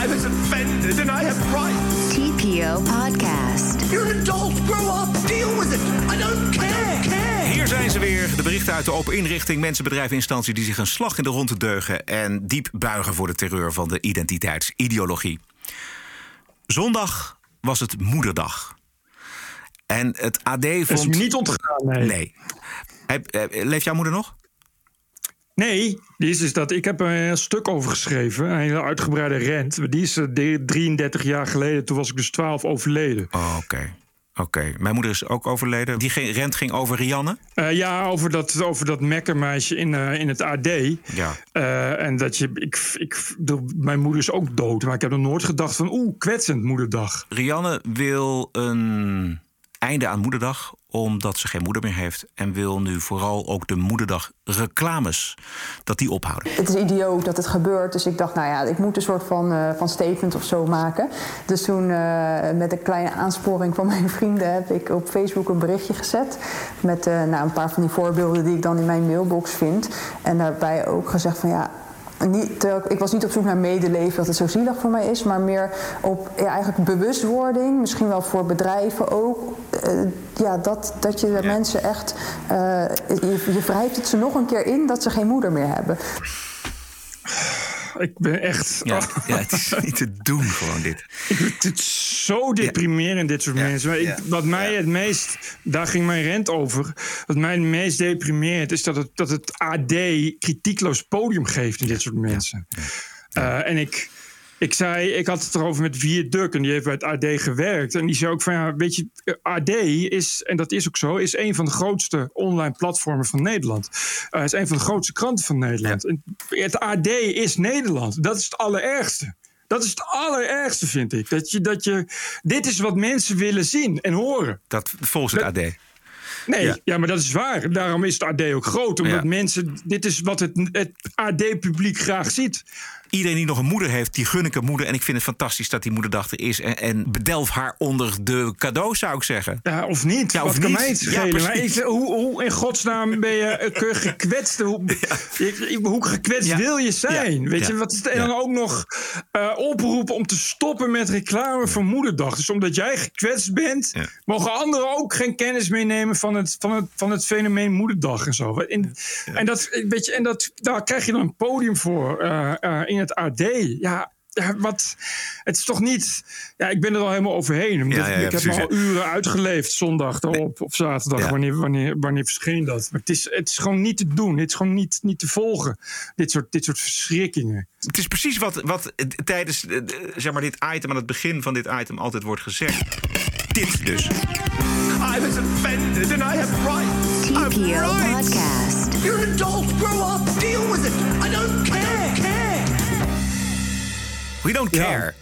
I was offended and I have rights. TPO Podcast. You're an adult. Grow up. Deal with it. I don't zijn ze weer. De berichten uit de open inrichting. Mensen, bedrijven, instantie die zich een slag in de ronde deugen. En diep buigen voor de terreur van de identiteitsideologie. Zondag was het Moederdag. En het AD vond... Dat is me niet ontgaan, nee. nee. Leeft jouw moeder nog? Nee, die is dus dat, ik heb er een stuk over geschreven. Een hele uitgebreide rent. Die is 33 jaar geleden. Toen was ik dus 12 overleden. Oh, oké. Okay. Oké, okay. mijn moeder is ook overleden. Die rent ging over Rianne? Uh, ja, over dat, over dat mekkermeisje in, uh, in het AD. Ja. Uh, en dat je, ik, ik, de, mijn moeder is ook dood. Maar ik heb nog nooit gedacht van, oeh, kwetsend moederdag. Rianne wil een einde aan moederdag omdat ze geen moeder meer heeft en wil nu vooral ook de moederdag reclames dat die ophouden. Het is idioot dat het gebeurt, dus ik dacht, nou ja, ik moet een soort van, uh, van statement of zo maken. Dus toen uh, met een kleine aansporing van mijn vrienden heb ik op Facebook een berichtje gezet met uh, nou, een paar van die voorbeelden die ik dan in mijn mailbox vind en daarbij ook gezegd van ja niet, ik was niet op zoek naar medeleven dat het zo zielig voor mij is, maar meer op ja, eigenlijk bewustwording, misschien wel voor bedrijven ook. Uh, ja, dat, dat je de ja. mensen echt. Uh, je, je wrijft het ze nog een keer in dat ze geen moeder meer hebben. Ik ben echt. Ja, ja, het is niet te doen, gewoon dit. Het zo deprimerend, dit soort mensen. Ik, wat mij het meest. Daar ging mijn rent over. Wat mij het meest deprimerend is dat het, dat het AD kritiekloos podium geeft in dit soort mensen. Uh, en ik. Ik zei, ik had het erover met Vierduk en die heeft bij het AD gewerkt. En die zei ook van, ja, weet je, AD is, en dat is ook zo, is een van de grootste online platformen van Nederland. Uh, is een van de grootste kranten van Nederland. Het AD is Nederland. Dat is het allerergste. Dat is het allerergste, vind ik. Dat je, dat je, dit is wat mensen willen zien en horen. Dat volgens het AD. Nee, ja. ja. maar dat is waar. Daarom is het AD ook groot. Omdat ja. mensen, dit is wat het, het AD-publiek graag ziet. Iedereen die nog een moeder heeft, die gun ik een moeder. En ik vind het fantastisch dat die moederdag er is. En, en bedelf haar onder de cadeau, zou ik zeggen. Ja, of niet. Ja, of kan niet. mij het schelen? Ja, hoe, hoe in godsnaam ben je uh, gekwetst? Hoe, ja. hoe gekwetst wil je zijn? Weet je, wat is het? En dan ook nog uh, oproepen om te stoppen met reclame voor moederdag. Dus omdat jij gekwetst bent, mogen anderen ook geen kennis meenemen van het, van het, van het fenomeen moederdag en zo. En, en, dat, weet je, en dat, daar krijg je dan een podium voor uh, in het AD. Ja, ja, wat, het is toch niet. Ja, ik ben er al helemaal overheen. Ja, ja, ik precies, heb al uren uitgeleefd zondag erop of zaterdag. Ja. Wanneer, wanneer, wanneer verscheen dat? Maar het is, het is gewoon niet te doen. Het is gewoon niet, niet te volgen. Dit soort, dit soort verschrikkingen. Het is precies wat, wat tijdens zeg maar, dit item, aan het begin van dit item, altijd wordt gezegd. Dit dus. I was offended and I have rights. TPO rights. Podcast. You're an adult. Grow up. Deal with it. I don't. We don't care. Ja.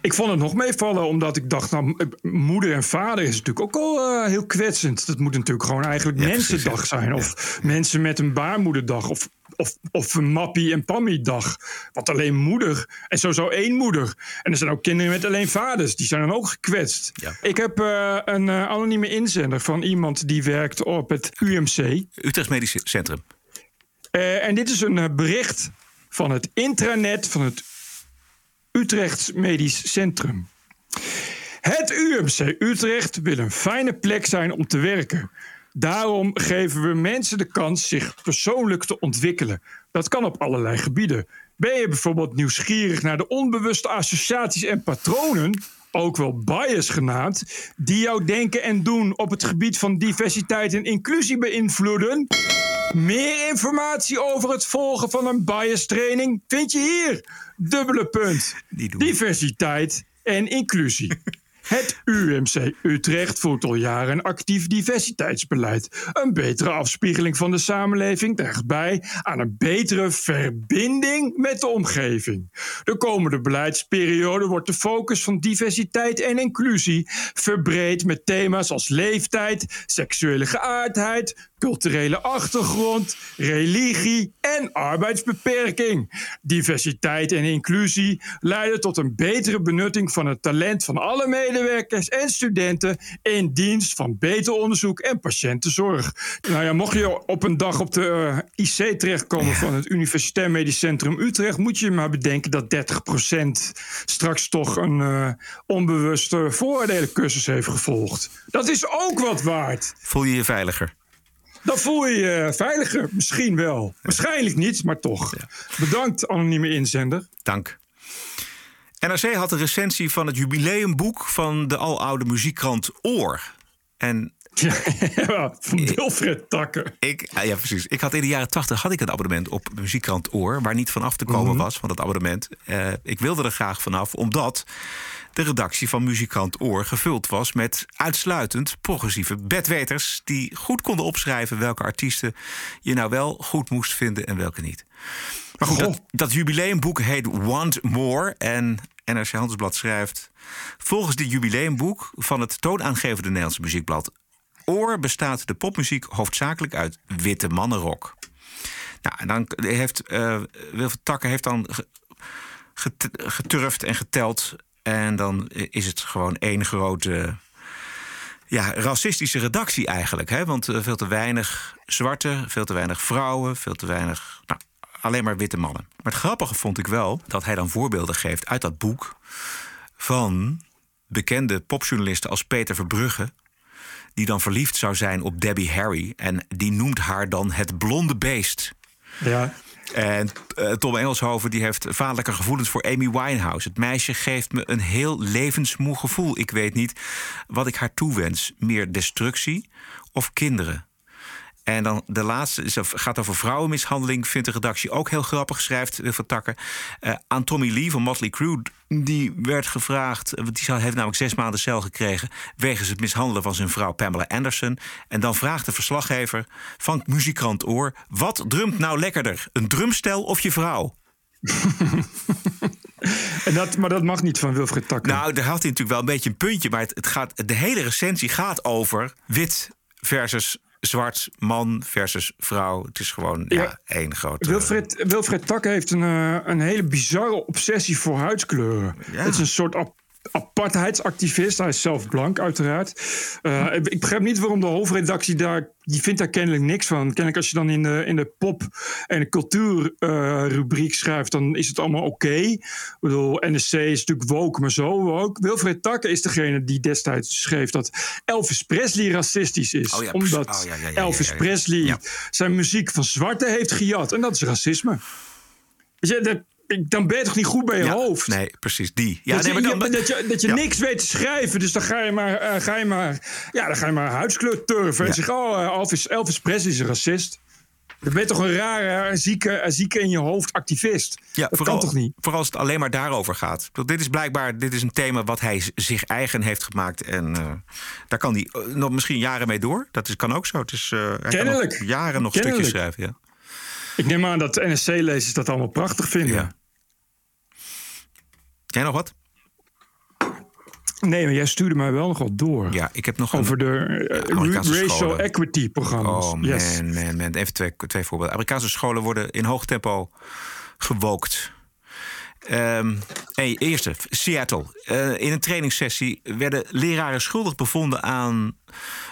Ik vond het nog meevallen, omdat ik dacht, nou, moeder en vader is natuurlijk ook al uh, heel kwetsend. Dat moet natuurlijk gewoon eigenlijk Ja, mensendag precies, zijn. Of mensen met een baarmoederdag. Of, of, of een mappie en pammy-dag. Want alleen moeder. En sowieso één moeder. En er zijn ook kinderen met alleen vaders. Die zijn dan ook gekwetst. Ja. Ik heb uh, een uh, anonieme inzender van iemand die werkt op het UMC. Utrecht Medisch Centrum. En dit is een bericht van het intranet van het Utrechts Medisch Centrum. Het UMC Utrecht wil een fijne plek zijn om te werken. Daarom geven we mensen de kans zich persoonlijk te ontwikkelen. Dat kan op allerlei gebieden. Ben je bijvoorbeeld nieuwsgierig naar de onbewuste associaties en patronen, ook wel bias genaamd, die jouw denken en doen op het gebied van diversiteit en inclusie beïnvloeden? Meer informatie over het volgen van een bias training vind je hier. Dubbele punt. Diversiteit en inclusie. Het UMC Utrecht voert al jaren een actief diversiteitsbeleid. Een betere afspiegeling van de samenleving draagt bij aan een betere verbinding met de omgeving. De komende beleidsperiode wordt de focus van diversiteit en inclusie verbreed met thema's als leeftijd, seksuele geaardheid, culturele achtergrond, religie en arbeidsbeperking. Diversiteit en inclusie leiden tot een betere benutting van het talent van alle medewerkers en studenten in dienst van beter onderzoek en patiëntenzorg. Nou ja, mocht je op een dag op de uh, IC terechtkomen van het Universitair Medisch Centrum Utrecht, moet je maar bedenken dat 30% straks toch een uh, onbewuste vooroordelencursus heeft gevolgd. Dat is ook wat waard. Voel je je veiliger? Dan voel je je veiliger. Misschien wel. Waarschijnlijk niet, maar toch. Bedankt, anonieme inzender. Dank. NRC had een recensie van het jubileumboek van de aloude muziekkrant Oor. En ja, van Wilfred Takker. Ik, ja, precies. Ik had in de jaren tachtig had ik een abonnement op muziekkrant Oor, waar niet van af te komen was van dat abonnement. Uh, ik wilde er graag vanaf, omdat de redactie van Muzikant Oor gevuld was met uitsluitend progressieve bedweters die goed konden opschrijven welke artiesten je nou wel goed moest vinden en welke niet. Maar goed, dat, dat jubileumboek heet Want More en NRC Handelsblad schrijft... Volgens dit jubileumboek van het toonaangevende Nederlandse muziekblad Oor bestaat de popmuziek hoofdzakelijk uit witte mannenrock. Nou, en dan heeft uh, Wilfried Takker heeft dan geturfd en geteld en dan is het gewoon één grote ja, racistische redactie eigenlijk. Hè? Want uh, veel te weinig zwarte, veel te weinig vrouwen, veel te weinig. Nou, alleen maar witte mannen. Maar het grappige vond ik wel dat hij dan voorbeelden geeft uit dat boek van bekende popjournalisten als Peter Verbrugge. Die dan verliefd zou zijn op Debbie Harry. En die noemt haar dan het blonde beest. Ja. En uh, Tom Engelshoven die heeft vaderlijke gevoelens voor Amy Winehouse. Het meisje geeft me een heel levensmoe gevoel. Ik weet niet wat ik haar toewens. Meer destructie of kinderen. En dan de laatste is, gaat over vrouwenmishandeling. Vindt de redactie ook heel grappig, schrijft Van Takker. Uh, aan Tommy Lee van Motley Crue. Die werd gevraagd, want die heeft namelijk zes maanden cel gekregen. wegens het mishandelen van zijn vrouw Pamela Anderson. En dan vraagt de verslaggever van Muziekkrant Oor. Wat drumt nou lekkerder? Een drumstel of je vrouw? en dat, maar dat mag niet van Wilfried Takker. Nou, daar had hij natuurlijk wel een beetje een puntje. Maar het, het gaat, de hele recensie gaat over wit versus zwart man versus vrouw. Het is gewoon ja, ja één grote... Wilfred, Wilfred Tak heeft een, uh, een hele bizarre obsessie voor huidskleuren. Ja. Het is een soort apartheidsactivist. Hij is zelf blank, uiteraard. Uh, ik begrijp niet waarom de hoofdredactie daar. Die vindt daar kennelijk niks van. Kennelijk als je dan in de, in de pop- en de cultuurrubriek uh, schrijft, dan is het allemaal oké. Okay. Ik bedoel, NSC is natuurlijk woke, maar zo woke. Wilfred Takke is degene die destijds schreef dat Elvis Presley racistisch is. Oh ja, omdat oh, ja, ja, Elvis Presley zijn muziek van zwarte heeft gejat. En dat is racisme. Dat, dan ben je toch niet goed bij je ja, hoofd? Nee, precies, die. Ja, dat, nee, je, maar dan, dat je, dat je ja. niks weet te schrijven, dus dan ga je maar, uh, ga je maar, ja, dan ga je maar huidskleur turven. En zeg, oh, uh, Elvis, Elvis Presley is een racist. Dan ben je toch een rare, zieke, zieke in je hoofd activist. Ja, dat vooral, kan toch niet? Vooral als het alleen maar daarover gaat. Dit is blijkbaar dit is een thema wat hij zich eigen heeft gemaakt. En uh, daar kan hij nog misschien jaren mee door. Dat is, kan ook zo. Het is, hij Kennelijk. Kan nog jaren nog Kennelijk. stukjes schrijven. Ja. Ik neem aan dat NSC-lezers dat allemaal prachtig vinden. Ja. Jij nog wat? Nee, maar jij stuurde mij wel nog wat door. Ja, ik heb nog over een, de uh, ja, racial scholen. equity programma's. Oh man, yes. man, man. Even twee, twee voorbeelden. Amerikaanse scholen worden in hoog tempo gewookt. Um, hey, eerste, Seattle. Uh, in een trainingssessie werden leraren schuldig bevonden aan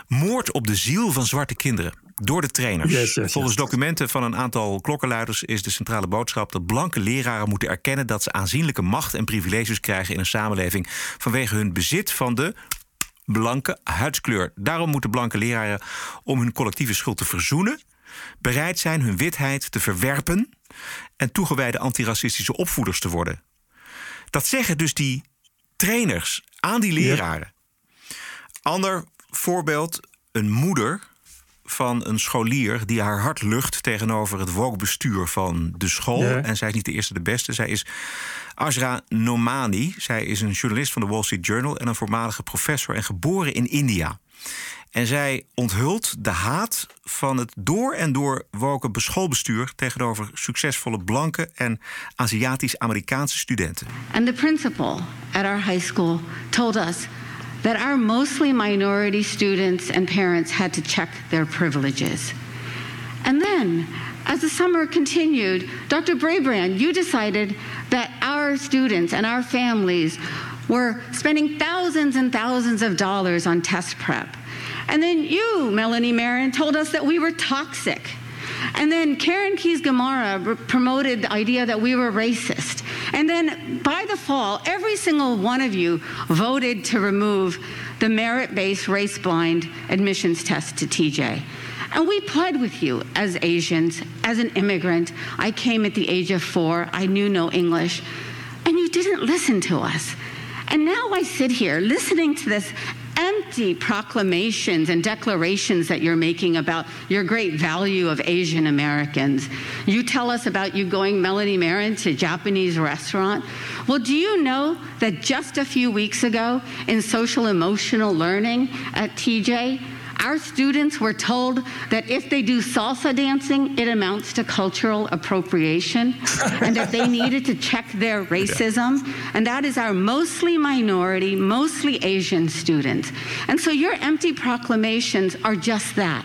moord op de ziel van zwarte kinderen. Door de trainers. Yes, yes, Volgens documenten van een aantal klokkenluiders is de centrale boodschap dat blanke leraren moeten erkennen dat ze aanzienlijke macht en privileges krijgen in een samenleving vanwege hun bezit van de blanke huidskleur. Daarom moeten blanke leraren om hun collectieve schuld te verzoenen bereid zijn hun witheid te verwerpen en toegewijde antiracistische opvoeders te worden. Dat zeggen dus die trainers aan die leraren. Ja. Ander voorbeeld, een moeder van een scholier die haar hart lucht tegenover het woke bestuur van de school. Ja. En zij is niet de eerste de beste. Zij is Asra Nomani. Zij is een journalist van de Wall Street Journal en een voormalige professor en geboren in India. En zij onthult de haat van het door en door woken schoolbestuur tegenover succesvolle blanke en Aziatisch-Amerikaanse studenten. And the principal at our high school told us that our mostly minority students and parents had to check their privileges. And then, as the summer continued, Dr. Brabrand, you decided that our students and our families were spending thousands and thousands of dollars on test prep. And then you, Melanie Marin, told us that we were toxic. And then Karen Keys Gamara promoted the idea that we were racist. And then by the fall, every single one of you voted to remove the merit based race blind admissions test to TJ. And we pled with you as Asians, as an immigrant. I came at the age of four, I knew no English, and you didn't listen to us. And now I sit here listening to this empty proclamations and declarations that you're making about your great value of Asian Americans. You tell us about you going Melanie Marin to a Japanese restaurant. Well, do you know that just a few weeks ago in social emotional learning at TJ, our students were told that if they do salsa dancing, it amounts to cultural appropriation, and that they needed to check their racism. And that is our mostly minority, mostly Asian students. And so your empty proclamations are just that.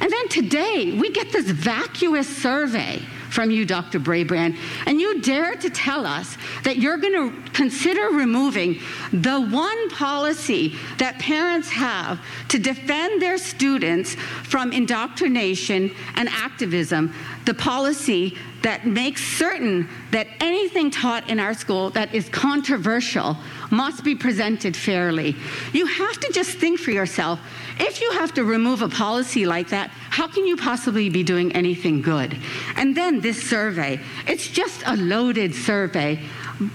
And then today, we get this vacuous survey from you, Dr. Brabrand, and you dare to tell us that you're going to consider removing the one policy that parents have to defend their students from indoctrination and activism, the policy that makes certain that anything taught in our school that is controversial must be presented fairly. You have to just think for yourself if you have to remove a policy like that, how can you possibly be doing anything good? And then this survey, it's just a loaded survey.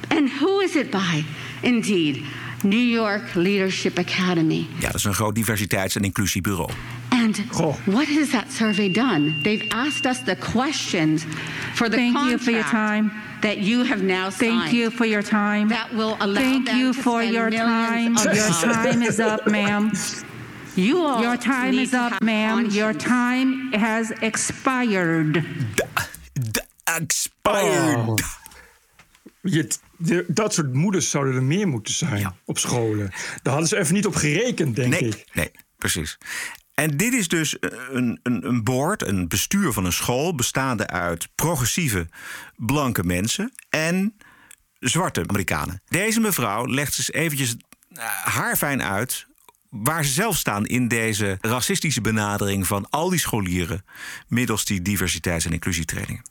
And who is it by? Indeed, New York Leadership Academy. Ja, dat is een groot diversiteits- en inclusiebureau. And what has that survey done? They've asked us the questions for the Thank you for your time. that you have now signed. Thank you for your time. That will allow Thank them you to for spend your time. of Your time is up, ma'am. You all Your time is up, ma'am. Your time has expired. Expired. Oh. Je, de- dat soort moeders zouden er meer moeten zijn op scholen. Daar hadden ze even niet op gerekend, denk nee, ik. Nee, precies. En dit is dus een, een, een board, een bestuur van een school... bestaande uit progressieve blanke mensen en zwarte Amerikanen. Deze mevrouw legt eens eventjes eh, haarfijn uit... waar ze zelf staan in deze racistische benadering... van al die scholieren middels die diversiteits- en inclusietrainingen.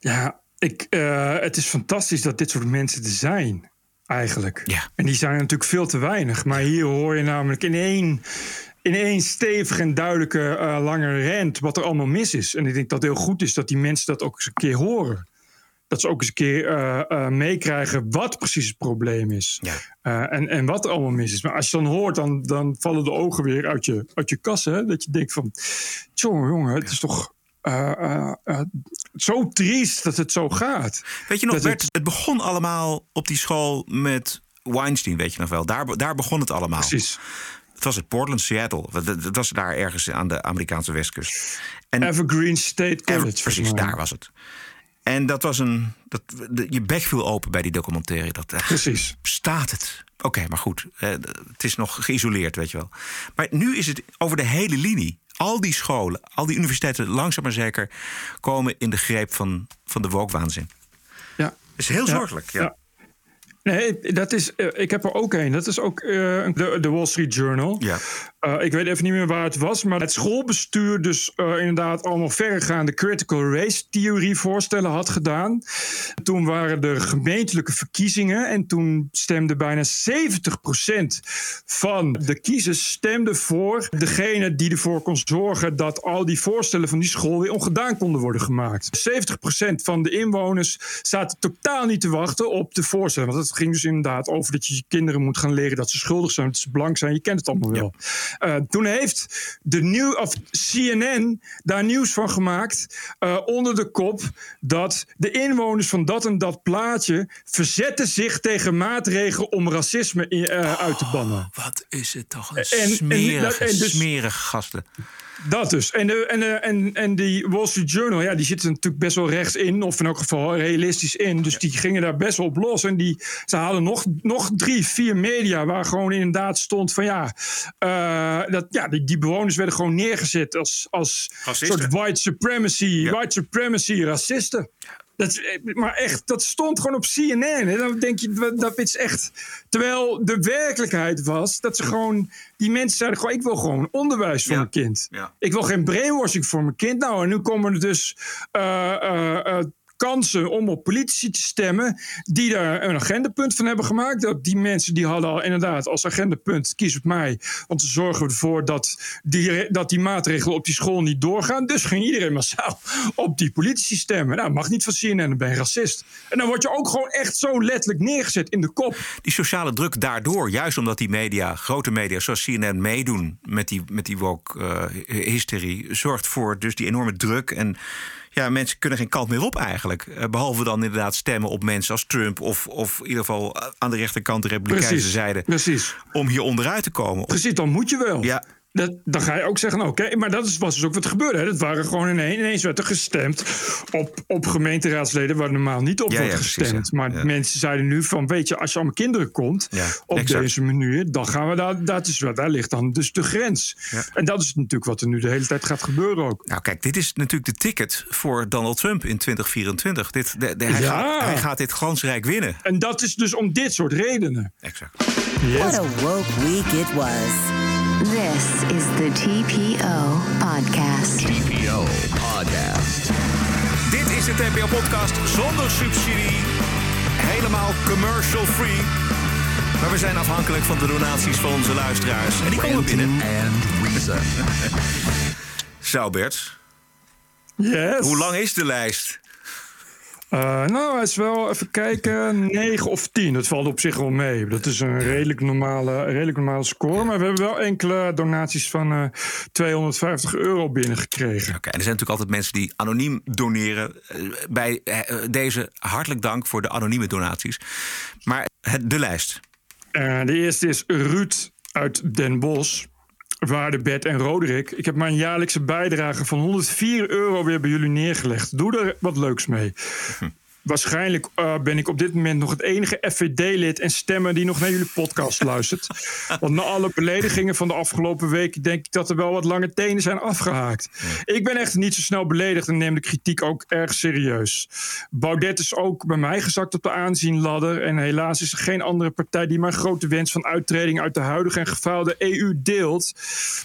Ja, ik, eh, het is fantastisch dat dit soort mensen er zijn, eigenlijk. Ja. En die zijn natuurlijk veel te weinig. Maar hier hoor je namelijk in één, in één stevige en duidelijke eh, lange rent wat er allemaal mis is. En ik denk dat het heel goed is dat die mensen dat ook eens een keer horen. Dat ze ook eens een keer eh, eh, meekrijgen wat precies het probleem is. Eh, en, en wat er allemaal mis is. Maar als je dan hoort, dan, dan vallen de ogen weer uit je, uit je kassen. hè? Dat je denkt van, jongen, jongen, het is toch zo triest dat het zo gaat. Weet je nog, Dat Bert, het... begon allemaal op die school met Weinstein, weet je nog wel. Daar, daar begon het allemaal. Precies. Het was het Portland, Seattle. Het- het was daar ergens aan de Amerikaanse westkust. En Evergreen State College. Ever- precies, daar was het. En dat was een. Dat, je bek viel open bij die documentaire. Dat, Precies. Staat het? Oké, maar goed. eh, het is nog geïsoleerd, weet je wel. Maar nu is het over de hele linie. Al die scholen, al die universiteiten, langzaam maar zeker, komen in de greep van, van de wokwaanzin. Ja. Dat is heel Ja, zorgelijk. Ja. ja. Nee, dat is, eh, ik heb er ook een. Dat is ook eh, de, de Wall Street Journal. Ja. Eh, ik weet even niet meer waar het was, maar het schoolbestuur dus eh, inderdaad allemaal verregaande critical race theorie voorstellen had gedaan. Toen waren er gemeentelijke verkiezingen en toen stemde bijna 70% van de kiezers stemde voor degene die ervoor kon zorgen dat al die voorstellen van die school weer ongedaan konden worden gemaakt. 70% van de inwoners zaten totaal niet te wachten op de voorstellen. Want ging dus inderdaad over dat je je kinderen moet gaan leren dat ze schuldig zijn, dat ze blank zijn. Je kent het allemaal wel. Uh, toen heeft de nieuw, of CNN daar nieuws van gemaakt uh, onder de kop dat de inwoners van dat en dat plaatje verzetten zich tegen maatregelen om racisme in, uh, uit te bannen. Wat is het toch een en, smerige, en, en dus, smerige gasten. Dat dus. En, de, en, de, en, en die Wall Street Journal, ja, die zitten natuurlijk best wel rechts in. Of in elk geval realistisch in. Dus die gingen daar best wel op los. En die, ze hadden nog, nog drie, vier media waar gewoon inderdaad stond van ja, uh, dat, ja die, die, bewoners werden gewoon neergezet als, als soort white supremacy, ja. white supremacy racisten. Dat, maar echt, dat stond gewoon op CNN. En dan denk je, dat is echt. Terwijl de werkelijkheid was dat ze gewoon. Die mensen zeiden gewoon: ik wil gewoon onderwijs voor mijn kind. Ja. Ik wil geen brainwashing voor mijn kind. Nou, en nu komen er dus. Uh, uh, kansen om op politici te stemmen die daar een agendapunt van hebben gemaakt. Dat die mensen die hadden al inderdaad als agendapunt kies op mij, want ze zorgen ervoor dat die, dat die maatregelen op die school niet doorgaan. Dus ging iedereen massaal op die politici stemmen. Nou, mag niet van CNN, dan ben je racist. En dan word je ook gewoon echt zo letterlijk neergezet in de kop. Die sociale druk daardoor, juist omdat die media, grote media zoals CNN meedoen met die, met die woke uh, hysterie, zorgt voor dus die enorme druk en ja, mensen kunnen geen kant meer op eigenlijk. Uh, behalve dan inderdaad stemmen op mensen als Trump... of, of in ieder geval aan de rechterkant de Republikeinse zijde. Precies. Om hier onderuit te komen. Precies, dan moet je wel. Ja. Dat, dan ga je ook zeggen, nou, oké, maar dat is, was dus ook wat gebeurde. Hè. Dat waren gewoon ineens, ineens werd er gestemd op, op gemeenteraadsleden waar normaal niet op ja, wordt ja, gestemd. Precies, ja. Maar mensen zeiden nu van, weet je, als je allemaal kinderen komt op exact. deze menu, dan gaan we daar, dat is, daar ligt dan dus de grens. En dat is natuurlijk wat er nu de hele tijd gaat gebeuren ook. Nou kijk, dit is natuurlijk de ticket voor Donald Trump in 2024. Dit, de, de, hij, gaat, hij gaat dit glansrijk winnen. En dat is dus om dit soort redenen. Exact. Yes. What a woke week it was. This is the TPO Podcast. TPO Podcast. Dit is de TPO Podcast zonder subsidie. Helemaal commercial free. Maar we zijn afhankelijk van de donaties van onze luisteraars. En die komen binnen. And reason. Zo, Bert. Yes. Hoe lang is de lijst? Uh, nou, het is wel, even kijken, 9 of 10. Dat valt op zich wel mee. Dat is een redelijk normale, redelijk normale score. Maar we hebben wel enkele donaties van uh, 250 euro binnengekregen. Oké, okay, en er zijn natuurlijk altijd mensen die anoniem doneren. Uh, bij deze hartelijk dank voor de anonieme donaties. Maar de lijst. de eerste is Ruud uit Den Bosch. Waardebed en Roderick. Ik heb mijn jaarlijkse bijdrage van 104 euro weer bij jullie neergelegd. Doe er wat leuks mee. Waarschijnlijk uh, ben ik op dit moment nog het enige FVD-lid en stemmer die nog naar jullie podcast luistert. Want na alle beledigingen van de afgelopen week denk ik dat er wel wat lange tenen zijn afgehaakt. Ik ben echt niet zo snel beledigd en neem de kritiek ook erg serieus. Baudet is ook bij mij gezakt op de aanzienladder. En helaas is er geen andere partij die mijn grote wens van uittreding uit de huidige en gefaalde EU deelt.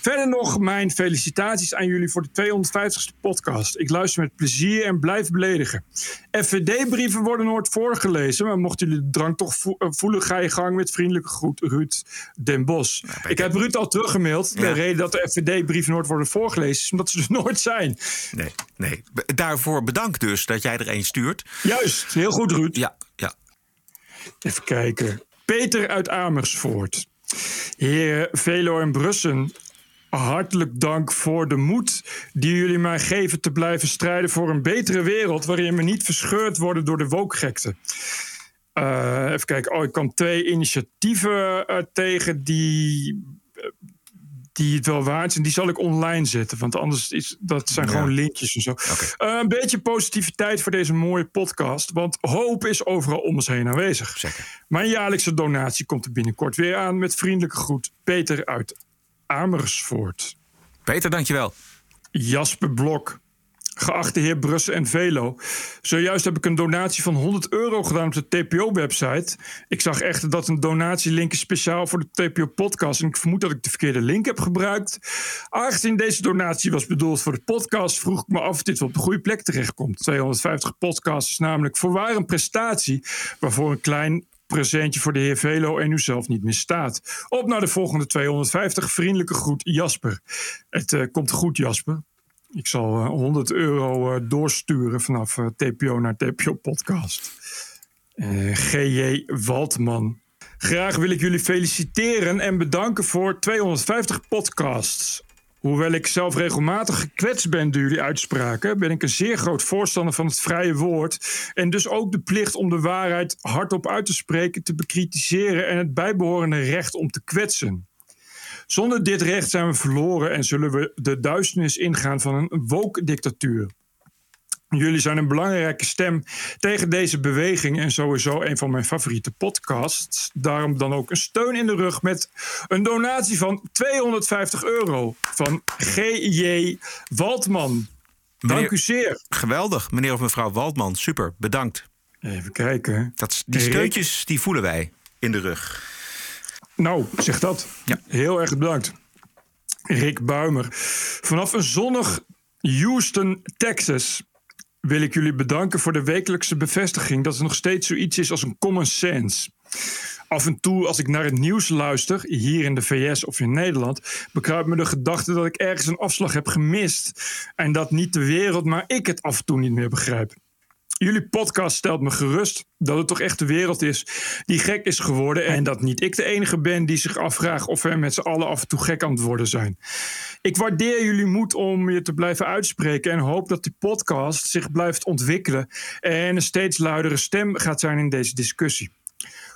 Verder nog mijn felicitaties aan jullie voor de 250ste podcast. Ik luister met plezier en blijf beledigen. FVD brieven worden nooit voorgelezen. Maar mochten jullie de drang toch voelen, ga je gang met vriendelijke groet, Ruud Den Bos. Ja, ik heb Ruud al teruggemaild. Ja. De reden dat de FVD-brieven nooit worden voorgelezen is omdat ze er nooit zijn. Nee, nee. Daarvoor bedankt dus dat jij er een stuurt. Juist, heel goed, Ruud. Ja, ja. Even kijken. Peter uit Amersfoort. Heer Velo en Brussen hartelijk dank voor de moed die jullie mij geven te blijven strijden voor een betere wereld waarin we niet verscheurd worden door de wokgekte. Uh, even kijken. Oh, ik kwam twee initiatieven uh, tegen die, uh, die het wel waard zijn. Die zal ik online zetten, want anders is dat zijn ja. gewoon linkjes en zo. Okay. een beetje positiviteit voor deze mooie podcast, want hoop is overal om ons heen aanwezig. Zeker. Mijn jaarlijkse donatie komt er binnenkort weer aan met vriendelijke groet. Peter uit Amersfoort. Peter, dankjewel. Jasper Blok. Geachte heer Brussen en Velo. Zojuist heb ik een donatie van 100 euro gedaan op de TPO-website. Ik zag echter dat een donatielink is speciaal voor de TPO-podcast. En ik vermoed dat ik de verkeerde link heb gebruikt. Aangezien deze donatie was bedoeld voor de podcast, vroeg ik me af of dit op de goede plek terechtkomt. 250 podcasts is namelijk voorwaar een prestatie waarvoor een klein presentje voor de heer Velo en u zelf niet misstaat. Op naar de volgende 250. Vriendelijke groet, Jasper. Het uh, komt goed, Jasper. Ik zal uh, 100 euro uh, doorsturen vanaf TPO naar TPO Podcast. G.J. Waldman. Graag wil ik jullie feliciteren en bedanken voor 250 podcasts. Hoewel ik zelf regelmatig gekwetst ben door jullie uitspraken, ben ik een zeer groot voorstander van het vrije woord. En dus ook de plicht om de waarheid hardop uit te spreken, te bekritiseren en het bijbehorende recht om te kwetsen. Zonder dit recht zijn we verloren en zullen we de duisternis ingaan van een woke-dictatuur. Jullie zijn een belangrijke stem tegen deze beweging en sowieso een van mijn favoriete podcasts. Daarom dan ook een steun in de rug met een donatie van 250 euro van G.J. Waldman. Dank u zeer. Geweldig, meneer of mevrouw Waldman. Super, bedankt. Even kijken. Dat, die steuntjes die voelen wij in de rug. Nou, zeg dat. Ja. Heel erg bedankt. Rick Buimer. Vanaf een zonnig Houston, Texas wil ik jullie bedanken voor de wekelijkse bevestiging dat er nog steeds zoiets is als een common sense. Af en toe, als ik naar het nieuws luister, hier in de VS of in Nederland, bekruipt me de gedachte dat ik ergens een afslag heb gemist. En dat niet de wereld, maar ik het af en toe niet meer begrijp. Jullie podcast stelt me gerust dat het toch echt de wereld is die gek is geworden. En dat niet ik de enige ben die zich afvraagt of we met z'n allen af en toe gek aan het worden zijn. Ik waardeer jullie moed om je te blijven uitspreken en hoop dat die podcast zich blijft ontwikkelen en een steeds luidere stem gaat zijn in deze discussie.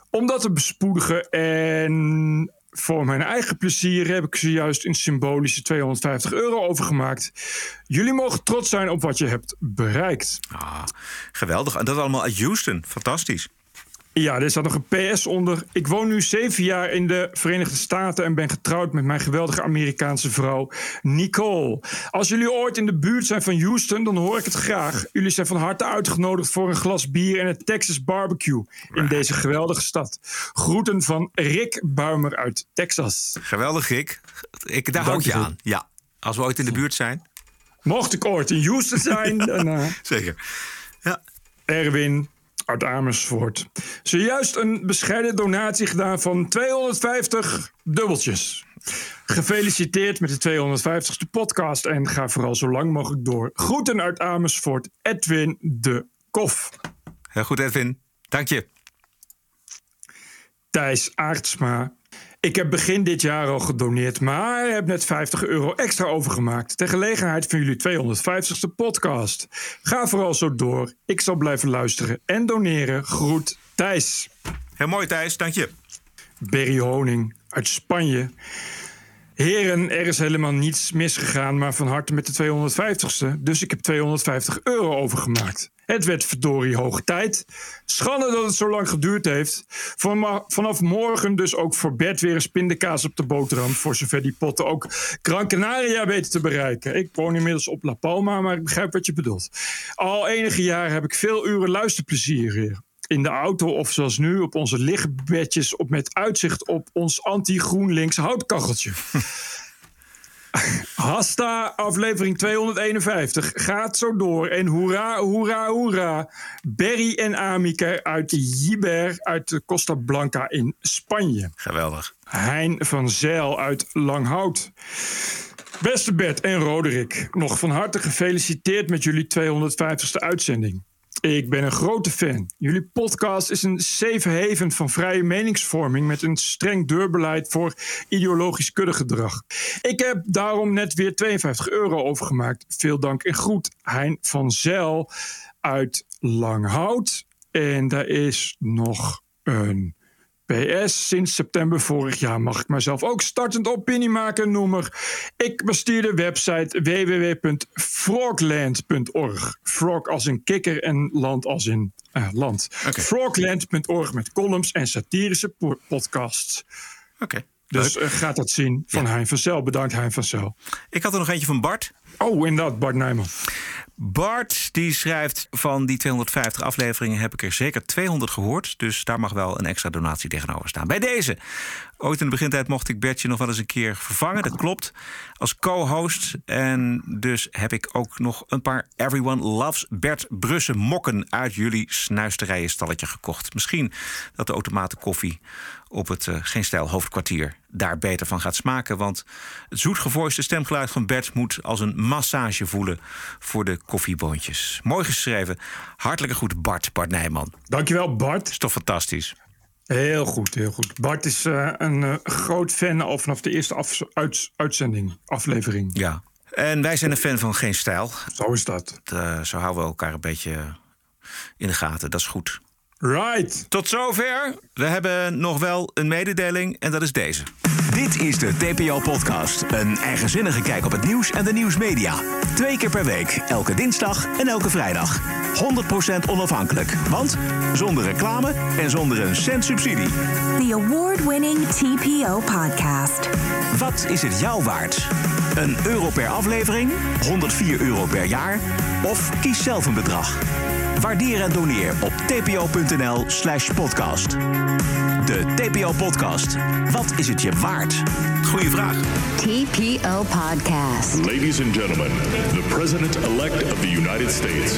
Om dat te bespoedigen en voor mijn eigen plezier heb ik zojuist een symbolische 250 euro overgemaakt. Jullie mogen trots zijn op wat je hebt bereikt. Ah, geweldig. En dat allemaal uit Houston. Fantastisch. Ja, er staat nog een PS onder. Ik woon nu zeven jaar in de Verenigde Staten en ben getrouwd met mijn geweldige Amerikaanse vrouw Nicole. Als jullie ooit in de buurt zijn van Houston, dan hoor ik het graag. Jullie zijn van harte uitgenodigd voor een glas bier en een Texas barbecue in deze geweldige stad. Groeten van Rick Buimer uit Texas. Geweldig, Rick. Ik, daar hou ik je aan. Ja, als we ooit in de buurt zijn. Mocht ik ooit in Houston zijn, dan. Uh... Zeker. Ja. Erwin, uit Amersfoort. Zojuist een bescheiden donatie gedaan van 250 dubbeltjes. Gefeliciteerd met de 250ste podcast en ga vooral zo lang mogelijk door. Groeten uit Amersfoort, Edwin de Kof. Heel goed, Edwin. Dank je. Thijs Aartsma. Ik heb begin dit jaar al gedoneerd, maar heb net 50 euro extra overgemaakt. Ter gelegenheid van jullie 250ste podcast. Ga vooral zo door. Ik zal blijven luisteren en doneren. Groet Thijs. Heel mooi, Thijs. Dank je. Berry Honing uit Spanje. Heren, er is helemaal niets misgegaan, maar van harte met de 250ste. Dus ik heb 250 euro overgemaakt. Het werd verdorie hoog tijd. Schande dat het zo lang geduurd heeft. vanaf morgen dus ook voor Bert weer een spindekaas op de boterham. Voor zover die potten ook Gran Canaria weten te bereiken. Ik woon inmiddels op La Palma, maar ik begrijp wat je bedoelt. Al enige jaren heb ik veel uren luisterplezier hier in de auto of zoals nu op onze lichtbedjes op, met uitzicht op ons anti-GroenLinks houtkacheltje. Hasta, aflevering 251. Gaat zo door. En hoera, hoera, hoera. Berry en Amike uit Jiber uit de Costa Blanca in Spanje. Geweldig. Hein van Zeil uit Langhout. Beste Bert en Roderick, nog van harte gefeliciteerd met jullie 250ste uitzending. Ik ben een grote fan. Jullie podcast is een safe van vrije meningsvorming met een streng deurbeleid voor ideologisch kuddegedrag. Ik heb daarom net weer 52 euro overgemaakt. Veel dank en groet. Hein van Zel uit Langhout. En daar is nog een PS, sinds september vorig jaar mag ik mezelf ook startend opinie maken noemer. Ik bestuur de website www.frogland.org. Frog als in kikker en land als in uh, land. Okay. Frogland.org met columns en satirische podcasts. Oké. Dus uh, gaat dat zien van ja. Hein van Zel. Bedankt Hein van Zel. Ik had er nog eentje van Bart. Oh, inderdaad, Bart Nijman. Bart die schrijft van die 250 afleveringen heb ik er zeker 200 gehoord. Dus daar mag wel een extra donatie tegenover staan. Bij deze. Ooit in de begintijd mocht ik Bertje nog wel eens een keer vervangen. Dat klopt. Als co-host. En dus heb ik ook nog een paar Everyone Loves Bert Brussen mokken uit jullie snuisterijen stalletje gekocht. Misschien dat de automaten koffie op het uh, Geen Stijl hoofdkwartier daar beter van gaat smaken. Want het zoetgevoiste stemgeluid van Bert moet als een massage voelen voor de koffieboontjes. Mooi geschreven. Hartelijke goed, Bart, Bart Nijman. Dankjewel, Bart. Is toch fantastisch? Heel goed, heel goed. Bart is uh, een uh, groot fan al vanaf de eerste af, uit, uitzending, aflevering. Ja. En wij zijn een fan van Geen Stijl. Zo is dat. Uh, zo houden we elkaar een beetje in de gaten. Dat is goed. Right. Tot zover. We hebben nog wel een mededeling en dat is deze. Dit is de TPO-podcast. Een eigenzinnige kijk op het nieuws en de nieuwsmedia. Twee keer per week, elke dinsdag en elke vrijdag. 100% onafhankelijk, want zonder reclame en zonder een cent subsidie. The award-winning TPO podcast. Wat is het jou waard? Een euro per aflevering, 104 euro per jaar of kies zelf een bedrag. Waardeer en doneer op tpo.nl slash podcast. De TPO-podcast. Wat is het je waard? Goeie vraag. TPO Podcast. Ladies and gentlemen, the president-elect of the United States.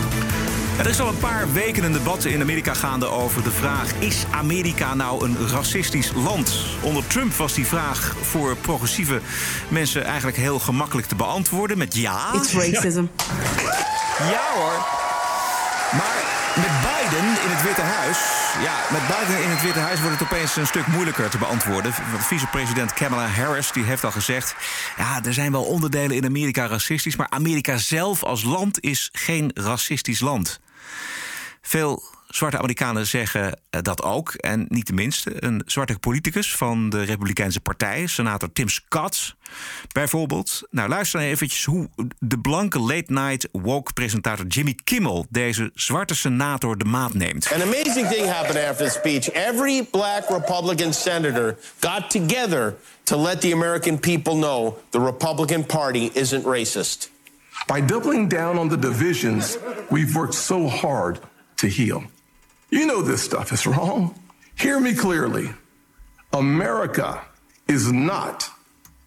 Er is al een paar weken een debat in Amerika gaande over de vraag: is Amerika nou een racistisch land? Onder Trump was die vraag voor progressieve mensen eigenlijk heel gemakkelijk te beantwoorden met ja. It's racism. Ja, ja hoor. Maar met Biden in het Witte Huis. Ja, met Biden in het Witte Huis wordt het opeens een stuk moeilijker te beantwoorden. Vicepresident Kamala Harris die heeft al gezegd. Ja, er zijn wel onderdelen in Amerika racistisch. Maar Amerika zelf als land is geen racistisch land. Veel zwarte Amerikanen zeggen dat ook. En niet de minste. Een zwarte politicus van de Republikeinse Partij, senator Tim Scott, bijvoorbeeld. Nou, luister dan eventjes hoe de blanke late-night woke-presentator Jimmy Kimmel deze zwarte senator de maat neemt. An amazing thing happened after the speech. Every black Republican senator got together to let the American people know the Republican Party isn't racist. By doubling down on the divisions we've worked so hard to heal. You know this stuff is wrong. Hear me clearly. America is not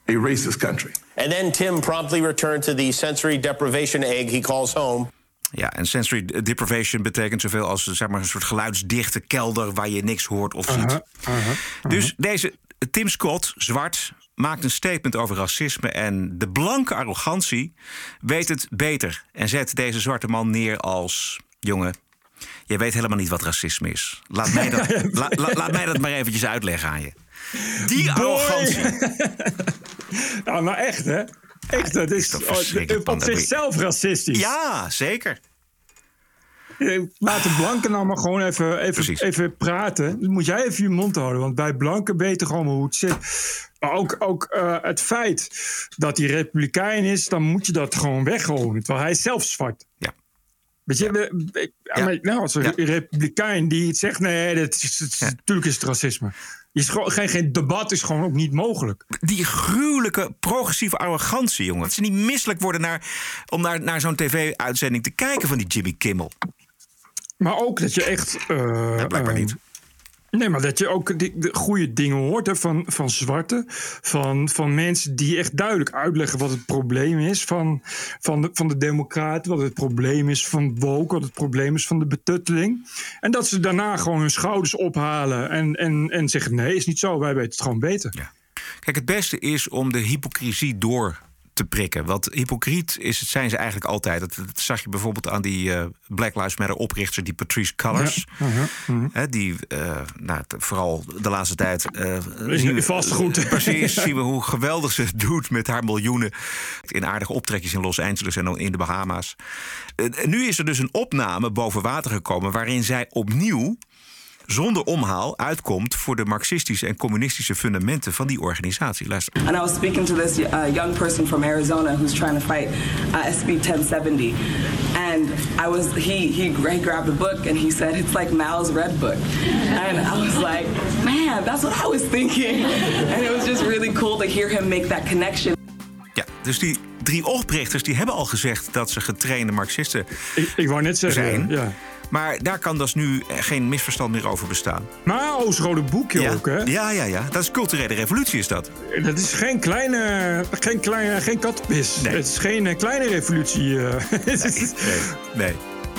a racist country. And then Tim promptly returned to the sensory deprivation egg he calls home. Ja, en sensory deprivation betekent zoveel als zeg maar, een soort geluidsdichte kelder waar je niks hoort of ziet. Uh -huh, uh -huh, dus deze Tim Scott, zwart, maakt een statement over racisme en de blanke arrogantie weet het beter en zet deze zwarte man neer als jongen. Je weet helemaal niet wat racisme is. Laat mij dat, la, la, laat mij dat maar eventjes uitleggen aan je. Die arrogantie. nou, maar echt, hè? Echt, dat is, is op zichzelf racistisch. Ja, zeker. Laat de blanken nou maar gewoon even, even, even praten. Dan moet jij even je mond houden. Want bij blanken weten gewoon hoe het zit. Maar ook, ook uh, het feit dat hij republikein is... dan moet je dat gewoon weggooien. Terwijl hij is zelf zwart. Ja. Weet je, ja. nou, als een republikein die zegt... nee, dat is, dat is, ja. natuurlijk is het racisme. Is gewoon, geen, geen debat is gewoon ook niet mogelijk. Die gruwelijke progressieve arrogantie, jongen. Dat ze niet misselijk worden naar, om naar, naar zo'n tv-uitzending te kijken van die Jimmy Kimmel. Maar ook dat je echt... Uh, ja, blijkbaar uh, niet. Nee, maar dat je ook die, de goede dingen hoort hè, van, van zwarte. Van, van mensen die echt duidelijk uitleggen wat het probleem is van, van, de, van de democraten. Wat het probleem is van woke. Wat het probleem is van de betutteling. En dat ze daarna gewoon hun schouders ophalen. En, en, en zeggen nee, is niet zo. Wij weten het gewoon beter. Ja. Kijk, het beste is om de hypocrisie door te prikken. Want hypocriet is, het zijn ze eigenlijk altijd. Dat, dat zag je bijvoorbeeld aan die uh, Black Lives Matter oprichter, die Patrice Cullors. Ja, uh -huh, He, die, uh, nou, vooral de laatste tijd. Uh, zien we, vastgoed. precies, zien we hoe geweldig ze het doet met haar miljoenen. In aardige optrekjes in Los Angeles en in de Bahama's. nu is er dus een opname boven water gekomen waarin zij opnieuw zonder omhaal uitkomt voor de marxistische en communistische fundamenten van die organisatie. Luister. And I was speaking to this uh, young person from Arizona who's trying to fight uh, SB 1070, and I was he he he grabbed the book and he said it's like Mao's Red Book, and I was like, man, that's what I was thinking, and it was just really cool to hear him make that connection. Dus die drie oprichters die hebben al gezegd dat ze getrainde Marxisten Ik, ik wou net zeggen, zijn. ja. Maar daar kan dus nu geen misverstand meer over bestaan. Maar Oost-Rode boekje ja. ook, hè? Ja, ja, ja. Dat is culturele revolutie, is dat. Dat is geen kleine, geen kleine, geen kattenpis. Nee. Het is geen eh, kleine revolutie. eh. Nee,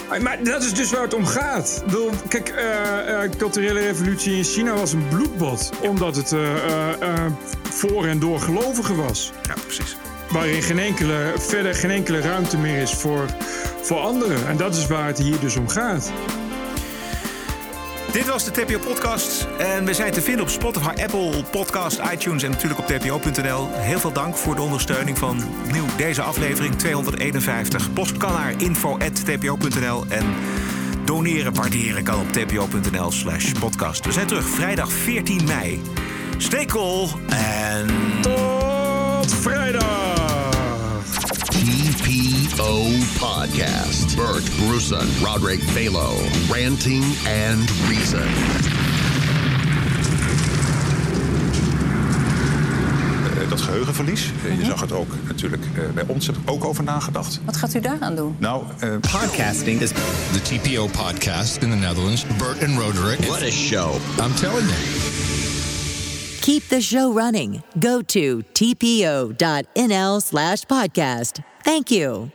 nee. Maar dat is dus waar het om gaat. Kijk, eh, eh, culturele revolutie in China was een bloedbad. Omdat het eh, eh, eh, voor en door gelovigen was. Ja, precies. Waarin geen enkele, verder geen enkele ruimte meer is voor, voor anderen. En dat is waar het hier dus om gaat. Dit was de TPO Podcast. En we zijn te vinden op Spotify, Apple Podcast, iTunes en natuurlijk op tpo.nl. Heel veel dank voor de ondersteuning van nieuw deze aflevering 251. Post kan naar info.tpo.nl en doneren, waarderen kan op tpo.nl slash podcast. We zijn terug vrijdag 14 mei. Stay cool en... Tot vrijdag! TPO Podcast. Bert Bruson, Roderick Balo, Ranting and Reason. Eh, dat geheugenverlies. Eh, Je zag het ook natuurlijk eh, bij ons. Heb ik ook over nagedacht. Wat gaat u daaraan doen? Nou, eh, Podcasting is The TPO podcast in the Netherlands. Bert and Roderick. what a show. I'm telling you. Keep the show running. Go to tpo.nl slash podcast. Thank you.